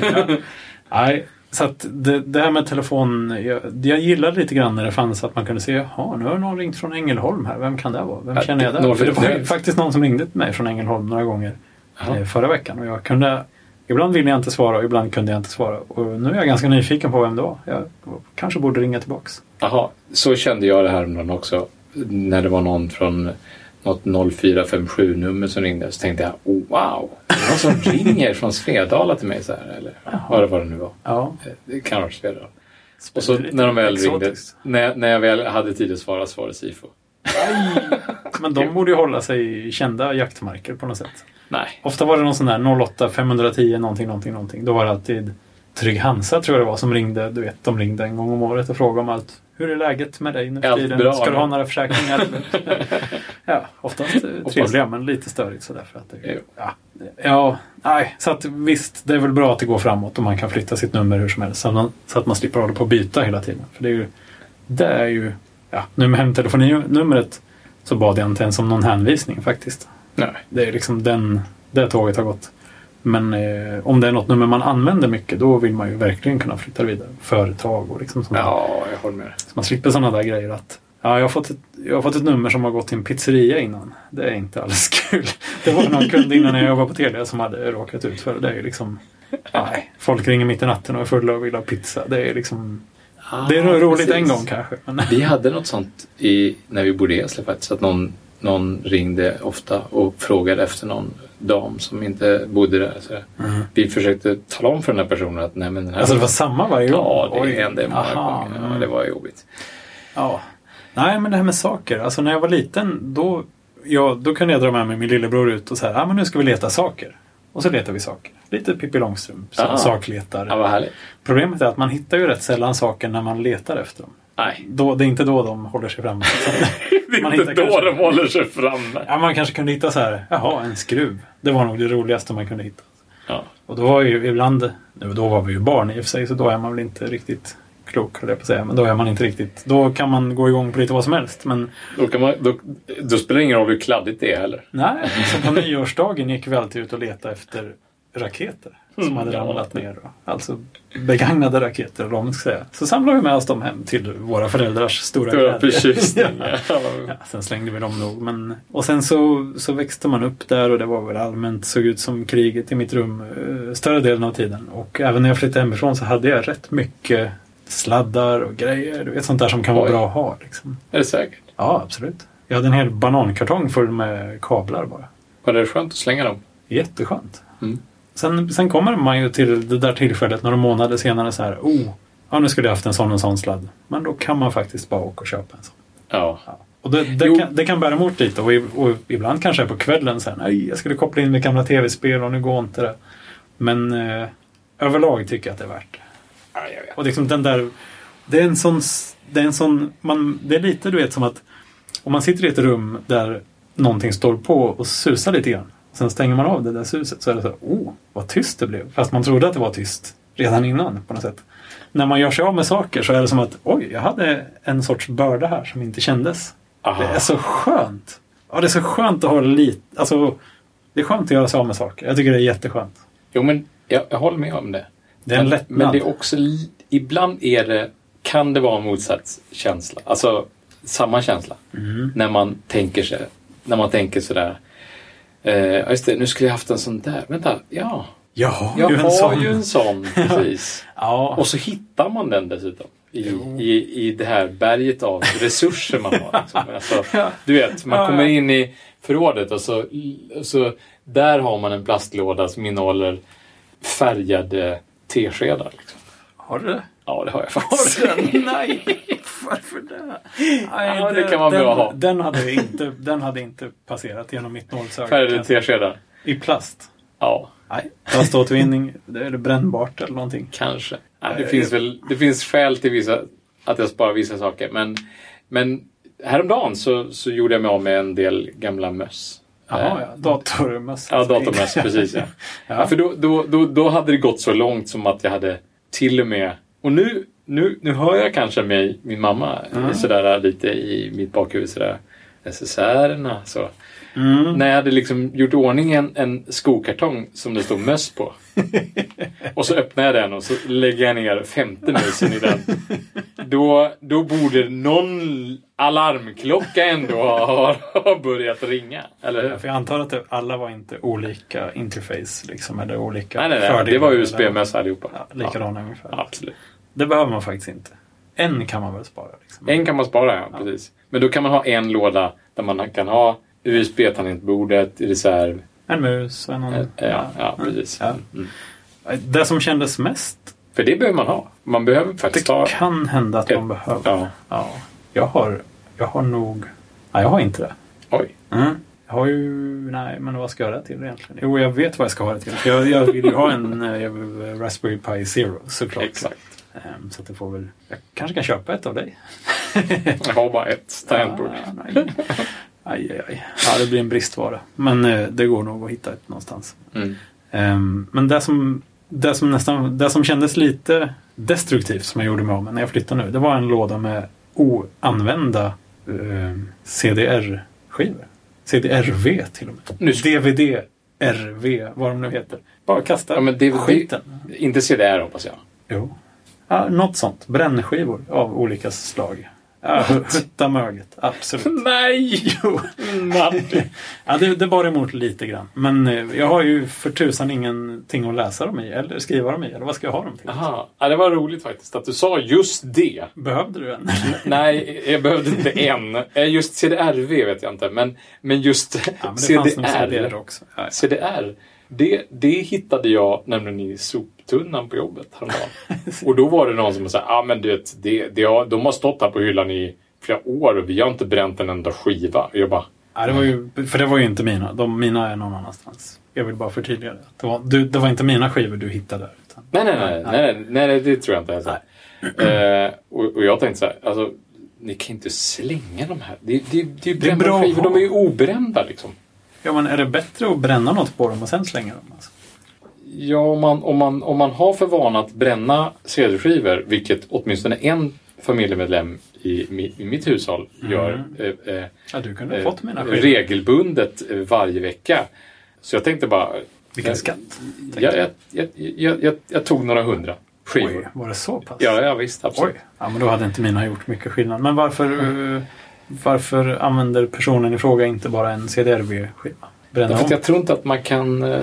ja. Nej, så att det, det här med telefon. Jag, jag gillade lite grann när det fanns att man kunde se, jaha, nu har någon ringt från Ängelholm här. Vem kan det vara? Vem känner jag där? någon- För det var ju faktiskt någon som ringde till mig från Ängelholm några gånger Jaha. eh, förra veckan. Och jag kunde, ibland ville jag inte svara och ibland kunde jag inte svara. Och nu är jag ganska nyfiken på vem det var. Jag kanske borde ringa tillbaks. Jaha, så kände jag det här om dagen också. När det var någon från något 0457-nummer som ringde så tänkte jag oh, wow, det är någon som ringer från Svedala till mig så här. Eller vad det nu var. Ja, Eh, Det kan vara Svedala. Och så när de väl ringde, när, när jag väl hade tid att svara så var det SIFO. Men de borde ju hålla sig i kända jaktmarker på något sätt. Nej. Ofta var det någon sån där 08 510 någonting, någonting, någonting. Då var det alltid Trygg Hansa tror jag det var som ringde. Du vet, de ringde en gång om året och frågade om allt. Hur är läget med dig nu för tiden? bra, Ska du ha några försäkringar? ja, oftast trevliga men lite störigt sådär. För att det, ja, ja, nej. Så att visst, det är väl bra att det går framåt och man kan flytta sitt nummer hur som helst. Så att man, så att man slipper hålla på och byta hela tiden. För det är ju, det är ju, ja, nu med hemtelefoninumret så bad jag inte ens om någon hänvisning faktiskt. Nej. Det är liksom den, det tåget har gått. Men eh, om det är något nummer man använder mycket då vill man ju verkligen kunna flytta vidare. Företag och liksom sånt. Ja, jag håller med. Så man slipper sådana där grejer att ja, jag, har fått ett, jag har fått ett nummer som har gått till en pizzeria innan. Det är inte alls kul. Det var någon kund innan jag jobbade på Telia som hade råkat ut för det. Det är ju liksom nej, folk ringer mitt i natten och är fulla och vill ha pizza. Det är liksom det är roligt en gång kanske. Men, Vi hade något sånt i, när vi bodde i Eslöv faktiskt. Att någon, någon ringde ofta och frågade efter någon dam som inte bodde där. Så Mm. Vi försökte tala om för den här personen att nej men den här... Alltså det var samma varje gång? Ja, det Oj. hände många Aha, gånger. Ja, det var jobbigt. Ja. Nej, men det här med saker. Alltså när jag var liten då, ja, då kunde jag dra med mig min lillebror ut och säga ah, men nu ska vi leta saker. Och så letar vi saker. lite Pippi Långstrump. Ah. sakletar. Ja. Problemet är att man hittar ju rätt sällan saker när man letar efter dem. Nej, Då, det är inte då de håller sig framme. Det är Man inte då kanske- de håller sig framme. ja, man kanske kunde hitta så här, jaha, en skruv. Det var nog det roligaste man kunde hitta. Ja. Och då var ju ibland, då var vi ju barn i och för sig, så då är man väl inte riktigt klok, höll jag på att säga. Men då är man inte riktigt, då kan man gå igång på lite vad som helst. Men Då, kan man, då, då spelar det ingen roll hur kladdigt det är heller. nej, så på nyårsdagen gick vi alltid ut och letade efter raketer som Mm, hade ramlat ner. Då. Alltså begagnade raketer, eller vad man ska säga. Så samlade vi med oss dem hem till våra föräldrars stora glädje. förtjusning. Ja. Ja. Sen slängde vi dem nog. Men, och sen så, så växte man upp där och det var väl allmänt såg ut som kriget i mitt rum eh, större delen av tiden. Och även när jag flyttade hemifrån så hade jag rätt mycket sladdar och grejer. Du vet sånt där som kan vara Oj. bra att ha. Liksom. Är det säkert? Ja, absolut. Jag hade en hel banankartong full med kablar bara. Var det skönt att slänga dem? Jätteskönt. Mm. Sen, sen kommer man ju till det där tillfället några månader senare så här. Oh, ja, nu skulle jag haft en sån och sån sladd. Men då kan man faktiskt bara åka och köpa en sån. Ja. Ja. Och det, det, kan, det kan bära emot lite och, i- och ibland kanske på kvällen sen. Nej, jag skulle koppla in mitt gamla tv-spel och nu går inte det. Men eh, överlag tycker jag att det är värt det. Ja, jag vet. Och liksom den där... Det är en sån... Det är en sån... Man, det är lite du vet som att om man sitter i ett rum där någonting står på och susar lite grann. Sen stänger man av det där suset så är det så här, oh, vad tyst det blev. Fast man trodde att det var tyst redan innan på något sätt. När man gör sig av med saker så är det som att oj, jag hade en sorts börda här som inte kändes. Aha. Det är så skönt. Ja, det är så skönt att ha lite... Alltså, det är skönt att göra sig av med saker. Jag tycker det är jätteskönt. Jo, men jag, jag håller med om det. Det är en lättnad. men det är också... Ibland är det, kan det vara en motsatt känsla. Alltså samma känsla. Mm. När man tänker sig, när man tänker sådär. Eh, just det, nu skulle jag haft en sån där. Vänta, ja. Jag har Jag ju en har sån. ju en sån, precis. Ja. Och så hittar man den dessutom. I, i, I det här berget av resurser man har. Liksom. Alltså, du vet, man kommer in i förrådet och så, så där har man en plastlåda som innehåller färgade teskedar. Liksom. Har du det? Ja, det har jag faktiskt. Nej, varför det? Nej, Ja, det kan vara den, bra att ha. Den hade, inte, den hade inte passerat genom mitt nålsöga. Färgade teskedar. I plast? Ja, Nej. Plaståtervinning, det är det brännbart eller någonting. kanske. Nej, det, Eh, finns väl, det finns skäl till vissa, att jag sparar vissa saker. Men, men häromdagen så, så gjorde jag mig av med en del gamla möss. Jaha, Eh, ja. Datormöss. Ja, datormöss, precis. Ja. Ja. Ja, för då, då, då, då hade det gått så långt som att jag hade till och med... Och nu, nu, nu hör jag kanske mig, min mamma Mm. sådär lite i mitt bakhuvud sådär. SSR-erna så. Mm. När jag hade liksom gjort ordning en, en skokartong som det stod möss på. och så öppnar jag den och så lägger jag ner femte musen i den. Då, då borde någon alarmklocka ändå ha, ha börjat ringa. Eller hur? Ja, för jag antar att alla var inte olika interface liksom, eller olika Nej, nej, nej. Det var USB-möss allihopa. Ja, likadana ungefär. Ja, absolut. Det behöver man faktiskt inte. En kan man väl spara. Liksom. En kan man spara, ja, Precis. Men då kan man ha en låda där man kan ha USB-tangentbordet i reserv. En mus och en... Ja, ja, ja precis. Ja. Mm. Det som kändes mest, För det behöver man ha. Man behöver faktiskt det ha... kan hända att man behöver. Ja. Ja. Jag har, jag har nog... Nej, jag har inte det. Oj. Mm. Jag har ju... Nej, men vad ska jag ha det till egentligen? Jo, jag vet vad jag ska ha det till. Jag, jag vill ju ha en eh, Raspberry Pi Zero såklart. Exakt. Ehm, Så att det får väl... Jag kanske kan köpa ett av dig. Jag har bara ett tangentbord. Ah. Aj, aj, aj. Ja, det blir en bristvara. Men eh, det går nog att hitta ett någonstans. Mm. Ehm, men det som, det, som nästan, det som kändes lite destruktivt som jag gjorde mig av med när jag flyttade nu. Det var en låda med oanvända eh, CDR-skivor. CDR-V till och med. Nu DVD, RV, vad de nu heter. Bara kasta Ja, men DVD skiten. Inte CDR hoppas jag. Jo. Ja, något sånt. Brännskivor av olika slag. Ja, hutta möget. Absolut. Nej! Jo. Martin. Ja, det, det bar emot lite grann. Men eh, jag har ju för tusan ingenting att läsa dem i eller skriva dem i. Eller vad ska jag ha dem till? Aha. Ja, det var roligt faktiskt att du sa just det. Behövde du en? Nej, jag behövde inte en. Eh, Just CDRV vet jag inte. Men, men just Ja, men det fanns CDR. CDR också. Ja, ja. CDR. Det, det hittade jag nämligen i soptunnan på jobbet häromdagen. Och då var det någon som sa ja ah, men du vet, det, det har, de har stått här på hyllan i flera år och vi har inte bränt en enda skiva. Och jag bara, Nej, det var ju, för det var ju inte mina. De, mina är någon annanstans. Jag vill bara förtydliga det. Det var, du, det var inte mina skivor du hittade. Utan, Nej, nej, nej, nej, nej, nej, det tror jag inte. Alltså. Eh, och, och jag tänkte så här, alltså, ni kan inte slänga de här. Det, det, det Det är brända skivor, de är ju obrända liksom. Ja, men är det bättre att bränna något på dem och sen slänga dem? Alltså? Ja, om man, om, man, om man har för vana att bränna CD-skivor, vilket åtminstone en familjemedlem i, i mitt hushåll gör eh, eh, Ja, du kunde eh, fått mina skivor. regelbundet eh, varje vecka. Så jag tänkte bara... Vilken jag, skatt. Jag, jag, jag, jag, jag, tog några hundra skivor. Oj, var det så pass? Ja, ja, visst. Absolut. Oj. Ja, men då hade inte mina gjort mycket skillnad. Men varför, eh, varför använder personen i fråga inte bara en CDRV-skiva? Bränna Därför att jag tror inte att man kan... Eh,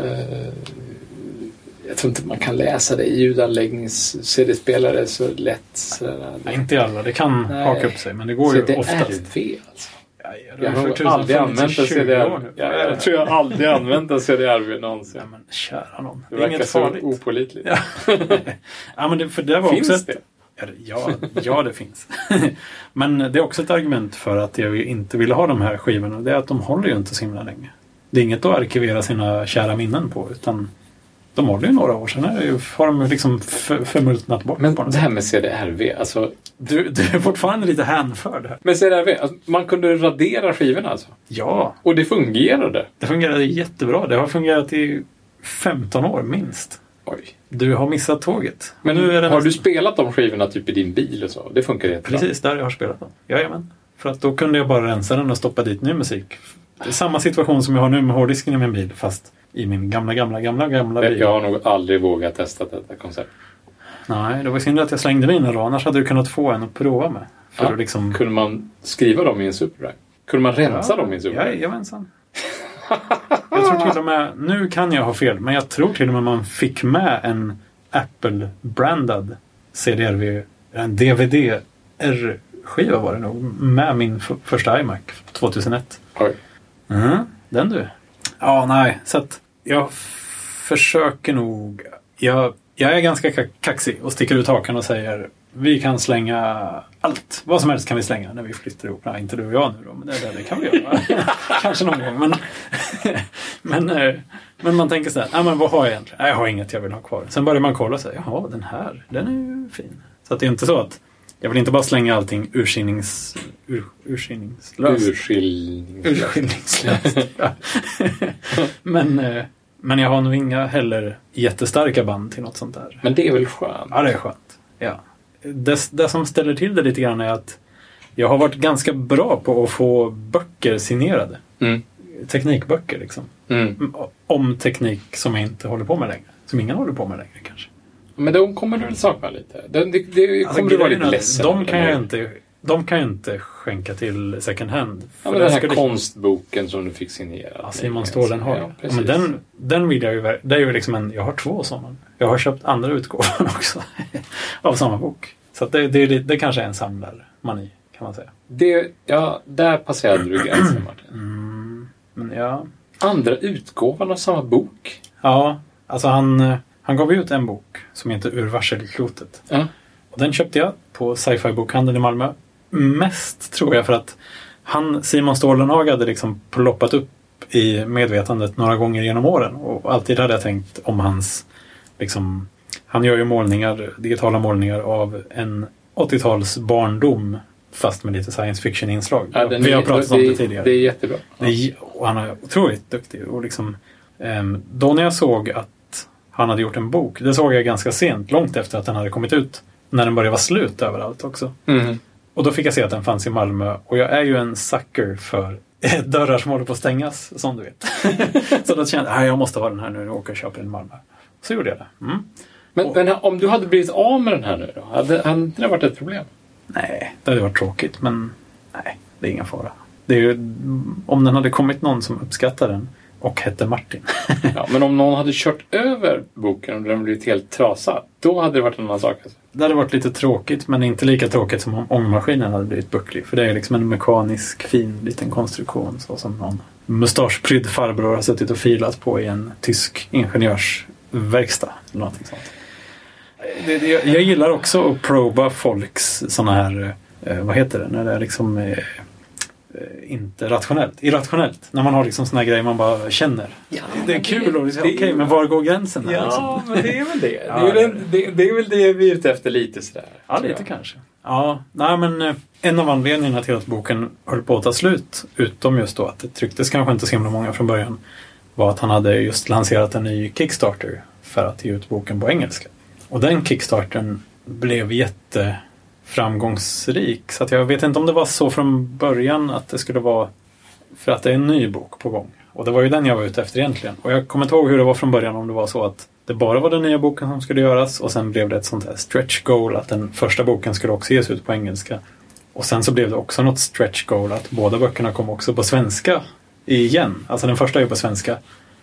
jag tror inte man kan läsa det i ljudanläggnings-CD-spelare så lätt. Så där. Nej, inte alla. Det kan Nej. haka upp sig. Men det går ju oftast. CDRV alltså. Ja, Jag för har aldrig använt en 20 år CDR. nu. Ja, jag tror jag aldrig använt en CDRV någonsin. Ja, men kära någon. Det Det är verkar inget så farligt. opålitligt. Ja. ja, men det, för det var Finns också ett, det? Ja, Ja, det finns. Men det är också ett argument för att jag inte ville ha de här skivorna. Det är att de håller ju inte så himla länge. Det är inget att arkivera sina kära minnen på. Utan de håller ju några år. Sen har de liksom för, förmultnat bort. Men det här med CDRV, alltså. du, du är fortfarande lite hänförd här. Med CDRV, alltså, man kunde radera skivorna alltså. Ja, Och det fungerade. det fungerade jättebra. Det har fungerat i 15 år minst. Oj. Du har missat tåget. Men nu är det har du spelat de skivorna typ i din bil och så? Det funkar jättebra. Precis där jag har spelat dem. Jajamän. För att då kunde jag bara rensa den och stoppa dit ny musik. Det är samma situation som jag har nu med hårddisken i min bil fast i min gamla, gamla, gamla, gamla bil. Jag har nog aldrig vågat testa detta koncept. Nej, det var synd att jag slängde mina då. Annars hade du kunnat få en att prova med. För Ja. att liksom... Kunde man skriva dem i en Superdrive? Kunde man rensa dem i en Superdrive? Jajamensan. Jag tror till och med, nu kan jag ha fel, men jag tror till och med man fick med en Apple-brandad CDRV, en DVD-R-skiva var det nog, med min första iMac 2001. Oj. Mm, den du. Ja, nej, så att jag försöker nog. Jag, jag är ganska ka- kaxig och sticker ut hakan och säger vi kan slänga allt. Vad som helst kan vi slänga när vi flyttar ihop. Nej, inte du och jag nu då, men det, det, kan vi göra. Kanske någon gång. Men, men, eh, men man tänker så här, nej, men vad har jag egentligen? Nej, jag har inget jag vill ha kvar. Sen börjar man kolla och säga, jaha, den här, den är ju fin. Så att det är inte så att jag vill inte bara slänga allting urskinnings, ur, urskillningslöst. Urskiljning. Urskillningslöst. ja. men, eh, men jag har nog inga heller jättestarka band till något sånt där. Men det är väl skönt? Ja, det är skönt. Ja. Det, det som ställer till det lite grann är att jag har varit ganska bra på att få böcker signerade. Mm. Teknikböcker liksom. Mm. Om teknik som jag inte håller på med längre. Som ingen håller på med längre kanske. Men de kommer du väl sakna lite? Det, det, det Alltså, kommer du vara lite ledsen De kan jag inte de kan jag inte skänka till second hand. Ja, men det den här konstboken som du fick signerad. Ja, Simon Stålen har Ja, ja, men den, den vill jag ju... Det är ju liksom en... Jag har två sådana. Jag har köpt andra utgåvan också. av samma bok. Så det, det, det, det kanske är en samlarmani, kan man säga. Det, ja, där passerade du gränsen Martin. Mm, men ja... Andra utgåvan av samma bok? Ja, alltså han, han gav ut en bok som heter Ur varselklotet. Ja. Och den köpte jag på sci-fi bokhandeln i Malmö. Mest tror jag för att han, Simon Stålenhag hade liksom ploppat upp i medvetandet några gånger genom åren. Och alltid hade jag tänkt om hans... Liksom, han gör ju målningar, digitala målningar av en 80-tals barndom fast med lite science fiction-inslag. Ja, Vi har är- pratat det, om det tidigare. Det är jättebra. Nej, och han är otroligt duktig. Och liksom, ehm, då när jag såg att han hade gjort en bok, det såg jag ganska sent, långt efter att den hade kommit ut. När den började vara slut överallt också. Mm. Och då fick jag se att den fanns i Malmö. Och jag är ju en sucker för dörrar som håller på att stängas, som du vet. så då kände jag att jag måste ha den här nu och åka och köpa den i Malmö. Så gjorde jag det. Mm. Men, Och- men om du hade blivit av med den här nu då? Hade, hade inte det varit ett problem? Nej, det hade varit tråkigt, men nej, det är ingen fara. Det är ju, om den hade kommit någon som uppskattar den och hette Martin. Ja, men om någon hade kört över boken och den blivit helt trasad, då hade det varit en annan sak. Alltså. Det hade varit lite tråkigt, men inte lika tråkigt som om ångmaskinen hade blivit bucklig. För det är liksom en mekanisk, fin liten konstruktion. Så som någon mustaschprydd farbror har suttit och filat på i en tysk ingenjörsverkstad. Eller någonting sånt. Det, det, jag gillar också att proba folks såna här, eh, vad heter det, när det är liksom eh, inte rationellt. Irrationellt. När man har liksom såna här grejer man bara känner. Ja, det är kul och liksom, det- okej, men var går gränsen? Här, liksom? Ja, men det är väl det. Det Ja, är väl, det, det, är väl det vi är ute efter lite sådär. Ja, lite jag. kanske. Ja, nej men eh, en av anledningarna till att boken höll på att ta slut, utom just då att det trycktes kanske inte så himla många från början, var att han hade just lanserat en ny Kickstarter för att ge ut boken på engelska. Och den Kickstartern blev framgångsrik Så att jag vet inte om det var så från början att det skulle vara för att det är en ny bok på gång. Och det var ju den jag var ute efter egentligen. Och jag kommer inte ihåg hur det var från början om det var så att det bara var den nya boken som skulle göras och sen blev det ett sånt här stretch goal att den första boken skulle också ges ut på engelska. Och sen så blev det också något stretch goal att båda böckerna kom också på svenska igen. Alltså den första är ju på svenska.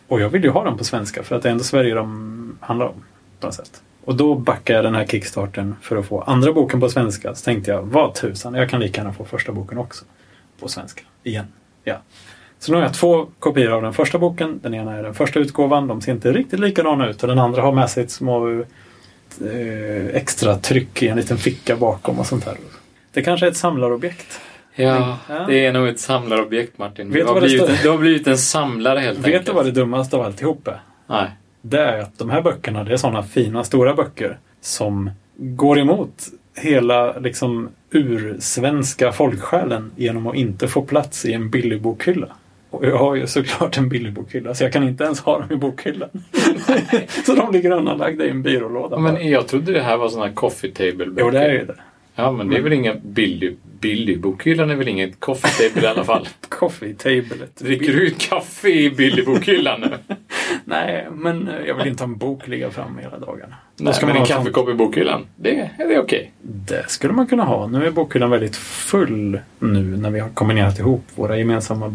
Och jag vill ju ha den på svenska för att det är ändå Sverige de handlar om. På något sätt. Och då backade jag den här kickstarten för att få andra boken på svenska. Så tänkte jag, vad tusan, jag kan lika gärna få första boken också. På svenska. Igen. Ja. Så nu har jag två kopior av den första boken. Den ena är den första utgåvan. De ser inte riktigt likadana ut. Och den andra har med sig ett små eh, extra tryck i en liten ficka bakom och sånt där. Det kanske är ett samlarobjekt. Ja, Ja. det är nog ett samlarobjekt Martin. Vet Du har, blivit, du har blivit en samlare helt Vet enkelt. du vad det dummaste av alltihop är? Nej. Det är att de här böckerna, det är sådana fina stora böcker som går emot hela liksom ursvenska folksjälen genom att inte få plats i en billig bokhylla. Och jag har ju såklart en billig bokhylla så jag kan inte ens ha dem i bokhyllan. så de ligger undanlagda i en byrålåda. Men jag trodde det här var sådana coffee table Jo, det är ju det. Ja, men det är väl inga billig, billig. Bokhyllan är väl inget coffee table i alla fall. Coffee tablet. Dricker du ut kaffe i billig bokhyllan nu? Nej, men eh, jag vill inte ha en bok ligga framme hela dagarna. Nej, ska men man en kaffekopp i bokhyllan, det, det är okej. Det skulle man kunna ha. Nu är bokhyllan väldigt full nu när vi har kombinerat ihop våra gemensamma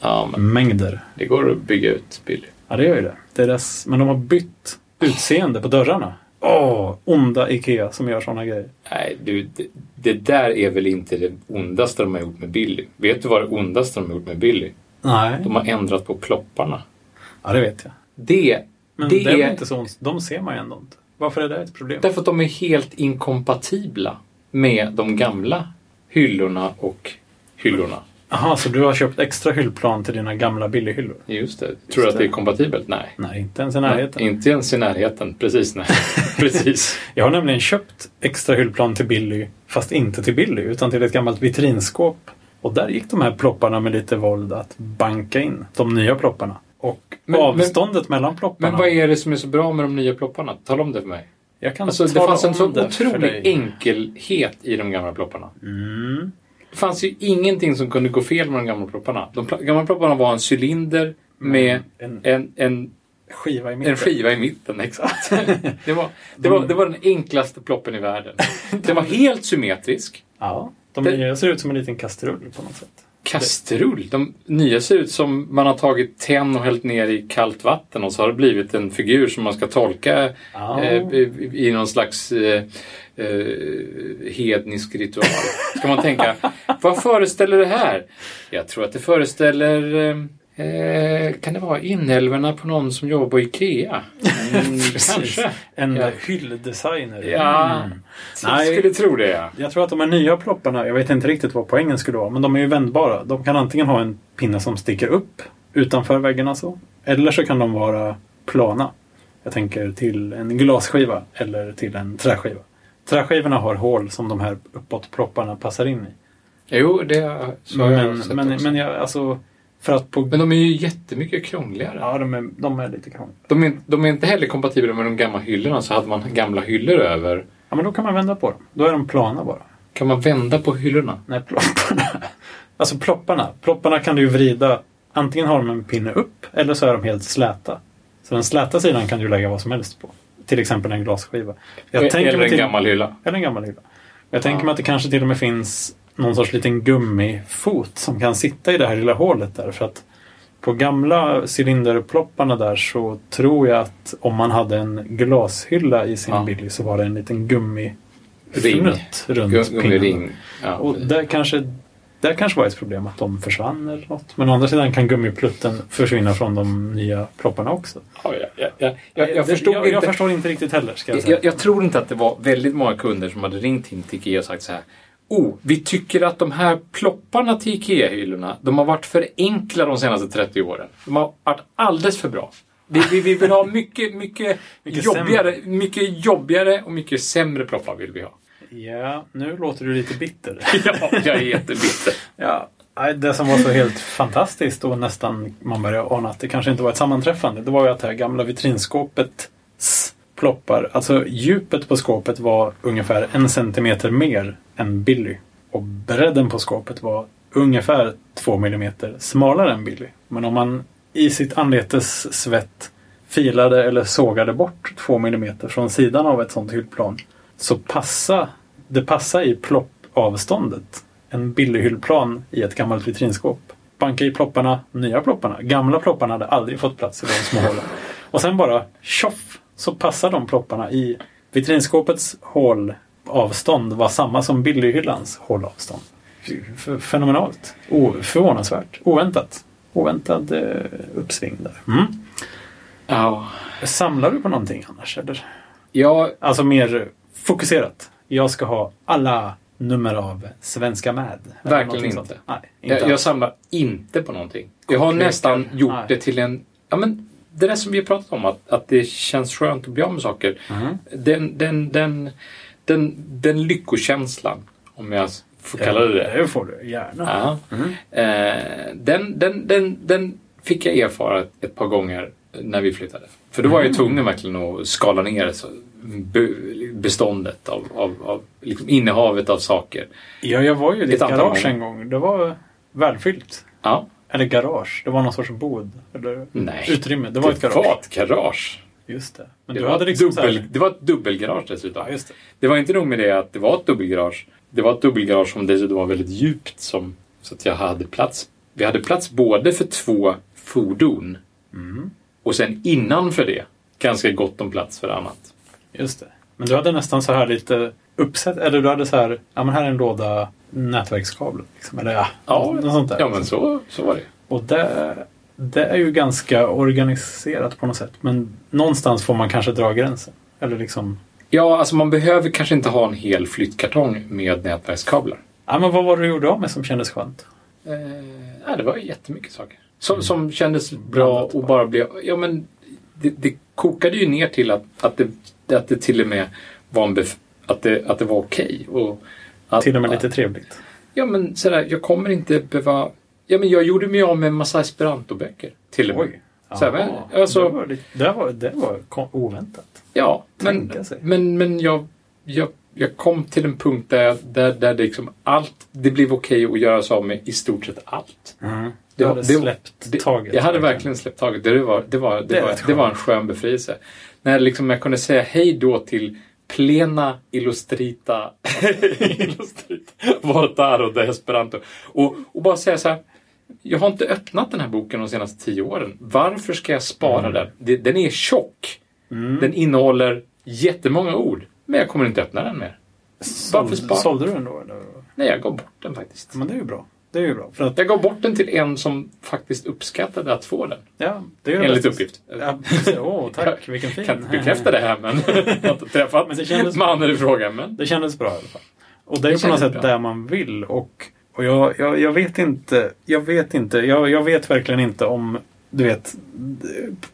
Ja, men bokmängder. det går att bygga ut billigt. Ja, det gör ju det. Deras, men de har bytt utseende på dörrarna. Åh, onda IKEA som gör sådana grejer. Nej, du, det, det där är väl inte det ondaste de har gjort med Billy. Vet du vad det ondaste de har gjort med Billy? Nej. De har ändrat på plopparna. Ja, det vet jag. Det, Men det det är inte så. De ser man ju ändå inte. Varför är det ett problem? därför att de är helt inkompatibla med de gamla hyllorna och hyllorna. Jaha, så du har köpt extra hyllplan till dina gamla billighyllor? Just det. Tror du att det är kompatibelt? Nej. Nej, inte ens i närheten. Inte ens i närheten. Precis, nej. Precis. Jag har nämligen köpt extra hyllplan till Billy, fast inte till Billy, utan till ett gammalt vitrinskåp. Och där gick de här plopparna med lite våld att banka in, de nya plopparna. Och Men- avståndet mellan plopparna. Men vad är det som är så bra med de nya plopparna? Tala om det för mig. Jag kan Alltså, det fanns en så otrolig enkelhet i de gamla plopparna. Mm. Det fanns ju ingenting som kunde gå fel med de gamla plopparna. De gamla plopparna var en cylinder med En en, en, skiva i mitten. en skiva i mitten. Exakt. det, var, det, var, det var den enklaste ploppen i världen. Den var helt symmetrisk. Ja, de nya ser ut som en liten kastrull på något sätt. Kastrull. De nya ser ut som man har tagit tenn och hällt ner i kallt vatten och så har det blivit en figur som man ska tolka eh, i, i någon slags eh, eh, hednisk ritual. Ska man tänka, vad föreställer det här? Jag tror att det föreställer eh, kan det vara inälvorna på någon som jobbar på IKEA? Mm, kanske. En Ja. hylldesigner. Ja, Mm. jag Nej. skulle tro det. Ja. Jag tror att de här nya plopparna, jag vet inte riktigt vad poängen skulle vara, men de är ju vändbara. De kan antingen ha en pinne som sticker upp utanför väggarna så. Eller så kan de vara plana. Jag tänker till en glasskiva eller till en träskiva. Träskivorna har hål som de här uppåtplopparna passar in i. Jo, det så har jag sett men, också. men jag, alltså, för att på... Men de är ju jättemycket krångligare. Ja, de är, de är lite krångliga. De är, de är inte heller kompatibla med de gamla hyllorna, så hade man gamla hyllor över. Ja, men då kan man vända på dem. Då är de plana bara. Kan man vända på hyllorna? Nej, plopparna. Alltså plopparna. Plopparna kan du ju vrida. Antingen har de en pinne upp eller så är de helt släta. Så den släta sidan kan du lägga vad som helst på. Till exempel en glasskiva. Jag tänker Eller mig en till, gammal hylla. Eller en gammal hylla. Jag tänker Ja. mig att det kanske till och med finns någon sorts liten gummifot som kan sitta i det här lilla hålet där. För att på gamla cylinderplopparna där så tror jag att om man hade en glashylla i sin Ja. Billy så var det en liten gummifnutt runt pinnen. Ja. Och där kanske, där kanske var ett problem att de försvann eller något. Men å andra sidan kan gummiplutten försvinna från de nya plopparna också. Ja, ja, ja, ja. Jag, jag, förstod jag, inte. jag förstår inte riktigt heller ska jag säga. Jag, jag tror inte att det var väldigt många kunder som hade ringt in till Ikea och sagt så här. Oh, vi tycker att de här plopparna till IKEA-hyllorna, de har varit för enkla de senaste 30 åren. De har varit alldeles för bra. Vi, vi, vi vill ha mycket, mycket, Mycket jobbigare, mycket jobbigare och mycket sämre ploppar vill vi ha. Ja, nu låter du lite bitter. Ja, jag är jättebitter. Ja, det som var så helt fantastiskt och nästan man börjar ana att det kanske inte var ett sammanträffande. Det var ju att det här gamla vitrinskåpets ploppar, alltså djupet på skåpet var ungefär en centimeter mer än Billy. Och bredden på skåpet var ungefär 2 millimeter smalare än Billy. Men om man i sitt anletes svett filade eller sågade bort 2 millimeter från sidan av ett sånt hyllplan så passa, det passar i ploppavståndet en billig hyllplan i ett gammalt vitrinskåp. Banka i plopparna, nya plopparna. Gamla plopparna hade aldrig fått plats i de små hålen. Och sen bara tjoff så passar de plopparna i vitrinskåpets hål hålavstånd var samma som billighyllans hålavstånd. F- Fenomenalt. O, förvånansvärt. Oväntat. Oväntad eh, uppsving där. Mm. Ja. Samlar du på någonting annars? Eller? Ja, Alltså mer fokuserat. Jag ska ha alla nummer av Svenska med. Verkligen inte. sånt. Nej, inte jag, jag samlar inte på någonting. Jag har Kortlekar. nästan gjort Nej. det till en... Ja, men det där som vi har pratat om, att, att det känns skönt att bli av med saker. Mhm. Den, den, den, den, den lyckokänslan, om jag får kalla det det. Det får du gärna. Ja. Mhm. Eh, den, den, den, den fick jag erfara ett, par gånger när vi flyttade. För då var Mm. jag tvungen verkligen att skala ner så, be- beståndet av, av, av liksom innehavet av saker. Ja, jag var ju i ditt garage gånger. en gång. Det var välfyllt. Ja, Eller garage. Det var någon sorts bod. Eller nej. utrymme. Det var ett garage. var ett garage. Just det. Men Det, var liksom dubbel, här... det var ett dubbelgarage dessutom. Ja, det. Det var inte nog med det att det var ett dubbelgarage. Det var ett dubbelgarage som dessutom var väldigt djupt. Som, så att jag hade plats. Vi hade plats både för två fordon Mm. och sen innanför det ganska gott om plats för annat. Just det. Men du hade nästan så här lite uppsätt. Eller du hade så här. Ja, men här är en låda nätverkskabel. Liksom. Eller ja, Ja, något sånt där. Ja, men så, så var det. Och det, det är ju ganska organiserat på något sätt. Men någonstans får man kanske dra gränsen. Eller liksom... Ja, alltså man behöver kanske inte ha en hel flyttkartong med nätverkskablar. Ja, men vad var det du gjorde av med som kändes skönt? Eh, nej, det var jättemycket saker. Som, Mm. som kändes bra och bara blev... Ja, men det, det kokade ju ner till att, att, det, att det till och med var en bef- att, det, att det var okej. och att- Till och med lite trevligt. Ja, men sådär, jag kommer inte behöva... Ja, men jag gjorde mig av med en massa esperantoböcker. Till och med. Oj. Så här, alltså- det, var lite, det, var, det var oväntat. Ja, men, men, men jag, jag, jag kom till en punkt där, där, där det, liksom allt, det blev okej att göra sig av med i stort sett allt. Du Det hade det släppt Det, taget. jag hade verkligen släppt taget. Det var, det var, det Det var, det var en skön befrielse. När liksom jag kunde säga hej då till Plena Illustrita, illustrita Vortaro de Esperanto. Och, och bara säga så här. Jag har inte öppnat den här boken de senaste tio åren. Varför ska jag spara Mm. den? Det- Den är tjock. Den innehåller jättemånga ord. Men jag kommer inte öppna den mer. Varför Sålde, spara? sålde du den då? Eller? Nej, jag gav bort den faktiskt. Men det är ju bra. Det är ju bra. För att, Jag gav bort den till en som faktiskt uppskattade att få den. ja, det är det Enligt bästa. uppgift. Ja. Åh, tack. Vilken fin. Jag kan inte bekräfta det här, men jag har inte träffat Men det kändes- mannen i fråga. Men Det kändes bra i alla fall. Och det är Det på något sätt bra. där man vill. Och, och jag, jag, jag vet inte. Jag vet inte. Jag, jag vet verkligen inte om du vet,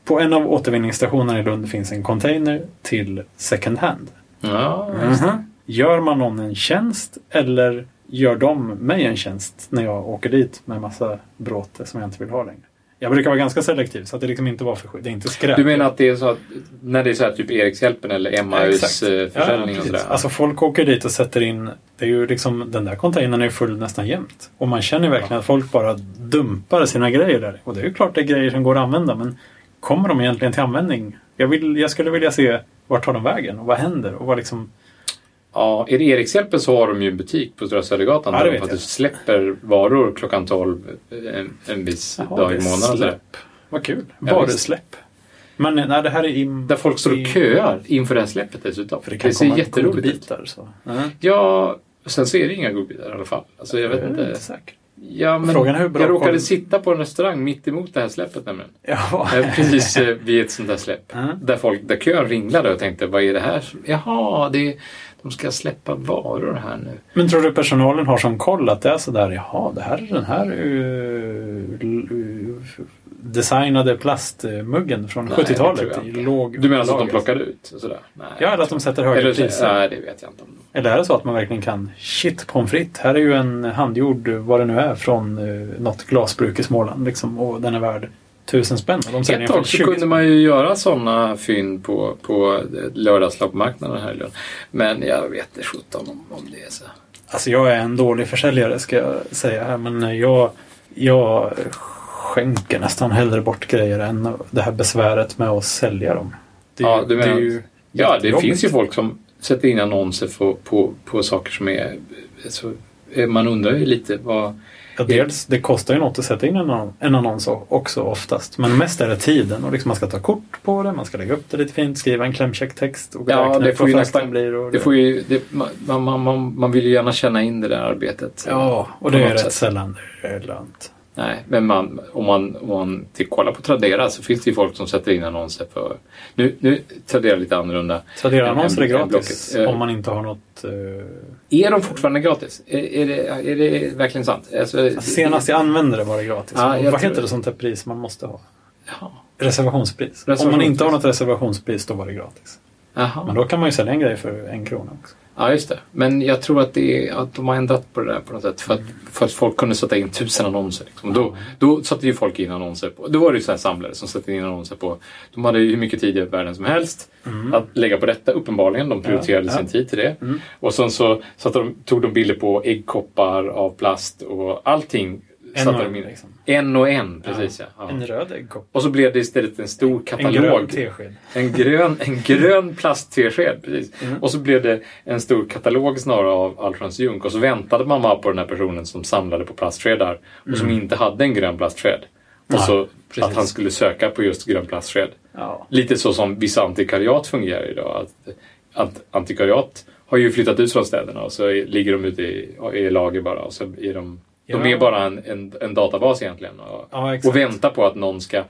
på en av återvinningsstationerna i Lund finns en container till second hand. ja, Mhm. Gör man någon en tjänst eller gör de mig en tjänst när jag åker dit med massa bråte som jag inte vill ha längre? Jag brukar vara ganska selektiv så att det liksom inte var för Det är inte skräp. Du menar att det är så att när det är så här typ Erikshjälpen eller Ja, Emmaus eh, Ja, försäljning och precis. sådär? Alltså folk åker dit och sätter in, det är ju liksom, den där containern är full nästan jämt. Och man känner verkligen att folk bara dumpar sina grejer där. Och det är ju klart det är grejer som går att använda men kommer de egentligen till användning? Jag, vill, jag skulle vilja se vart tar de vägen och vad händer? Och vad liksom, Ja, det Erikshjälpen så har de ju en butik på Stora Södergatan Ja, det där de faktiskt släpper varor klockan 12 en, en viss Jaha, dag det i månaden. släpp. Vad kul. Ja, Varusläpp. Men nej, det här är im, Där folk står och i- köar inför det här släppet dessutom. För det kan ser komma jätteroligt ut. Så. Ja. Ja, sen så är det inga godbitar i alla fall. Alltså jag vet inte. inte. Ja, men Frågan är hur bra jag råkade koll- sitta på en restaurang mitt emot det här släppet nämligen. Ja. Eh, Precis eh, vid ett sånt där släpp. Mm. Där, folk, där kön ringlade och tänkte, vad är det här? Jaha, det är, de ska släppa varor här nu. Men tror du personalen har som koll att det är sådär, jaha, det här är den här uh, uh, designade plastmuggen från Nej, det tror 70-talet jag i inte. låg Du menar att de plockade ut? och Sådär? Nej. Ja, eller att de sätter högre Eller, priser. Nej, det vet jag inte om. Eller är det så att man verkligen kan, shit pommes frites, här är ju en handgjord, vad det nu är, från uh, något glasbruk i Småland liksom, och den är värd tusen spänn. Och de säljer Ett tag så 20 kunde man ju göra sådana fynd på, på lördagsloppmarknaden här i Lund. Men jag vet inte sjutton om, om det är så. Alltså jag är en dålig försäljare ska jag säga här men jag, jag skänker nästan hellre bort grejer än det här besväret med att sälja dem. Det, Ja, du det ju Ja, det finns ju folk som sätter in annonser på, på, på saker som är... Så, man undrar ju lite vad... Ja, dels, det kostar ju något att sätta in en, annon- en annons också oftast. Men mest är det tiden och liksom man ska ta kort på det, man ska lägga upp det lite fint, skriva en klämkäck text och Ja, det får ju nästan- blir. Och Det får ju, det, man, man, man, man vill ju gärna känna in det där arbetet. Ja, och det är rätt sätt. sällan det är lönt. Nej, men man, om man, om man kollar på Tradera så finns det ju folk som sätter in annonser för... Nu, nu Tradera lite annorlunda. Tradera-annonser är gratis Blocket. Eh, om man inte har något... eh, Är de fortfarande gratis? Är, är, det, är det verkligen sant? Alltså, senast jag använde det var det gratis. Ja, vad tror- heter det sånt här pris man måste ha? Jaha. Reservationspris. Om man Reservationspris. inte har något reservationspris då var det gratis. Jaha. Men då kan man ju sälja en grej för en krona också. Ja, just det. Men jag tror att, det att de har ändrat på det där på något sätt. För att, för att folk kunde sätta in tusen annonser. Liksom. Då, då satte ju folk in annonser på... Då var det ju så här samlare som satte in annonser på... De hade ju hur mycket tid i världen som helst att lägga på detta. Uppenbarligen. De prioriterade Mm. Ja, ja. sin tid till det. Mm. Och sen så satte de, tog de bilder på äggkoppar av plast och allting. En och en, liksom. En och en, precis ja. ja. En röd äggkopp. Och så blev det istället en stor En katalog. grön tesked. En grön, en grön plasttesked, precis. Mm. Och så blev det en stor katalog snarare av Alfons Junk. Och så väntade man bara på den här personen som samlade på plastskedar och som inte hade en grön plastsked. Och Mm. Nej, så precis. att han skulle söka på just grön plastsked. Ja. Lite så som vissa antikvariat fungerar idag. Att, att antikvariat har ju flyttat ut från städerna och så ligger de ute i, i lager bara. Och så är de, de Ja. är bara en, en, en databas egentligen. Och, Ja, och väntar på att någon ska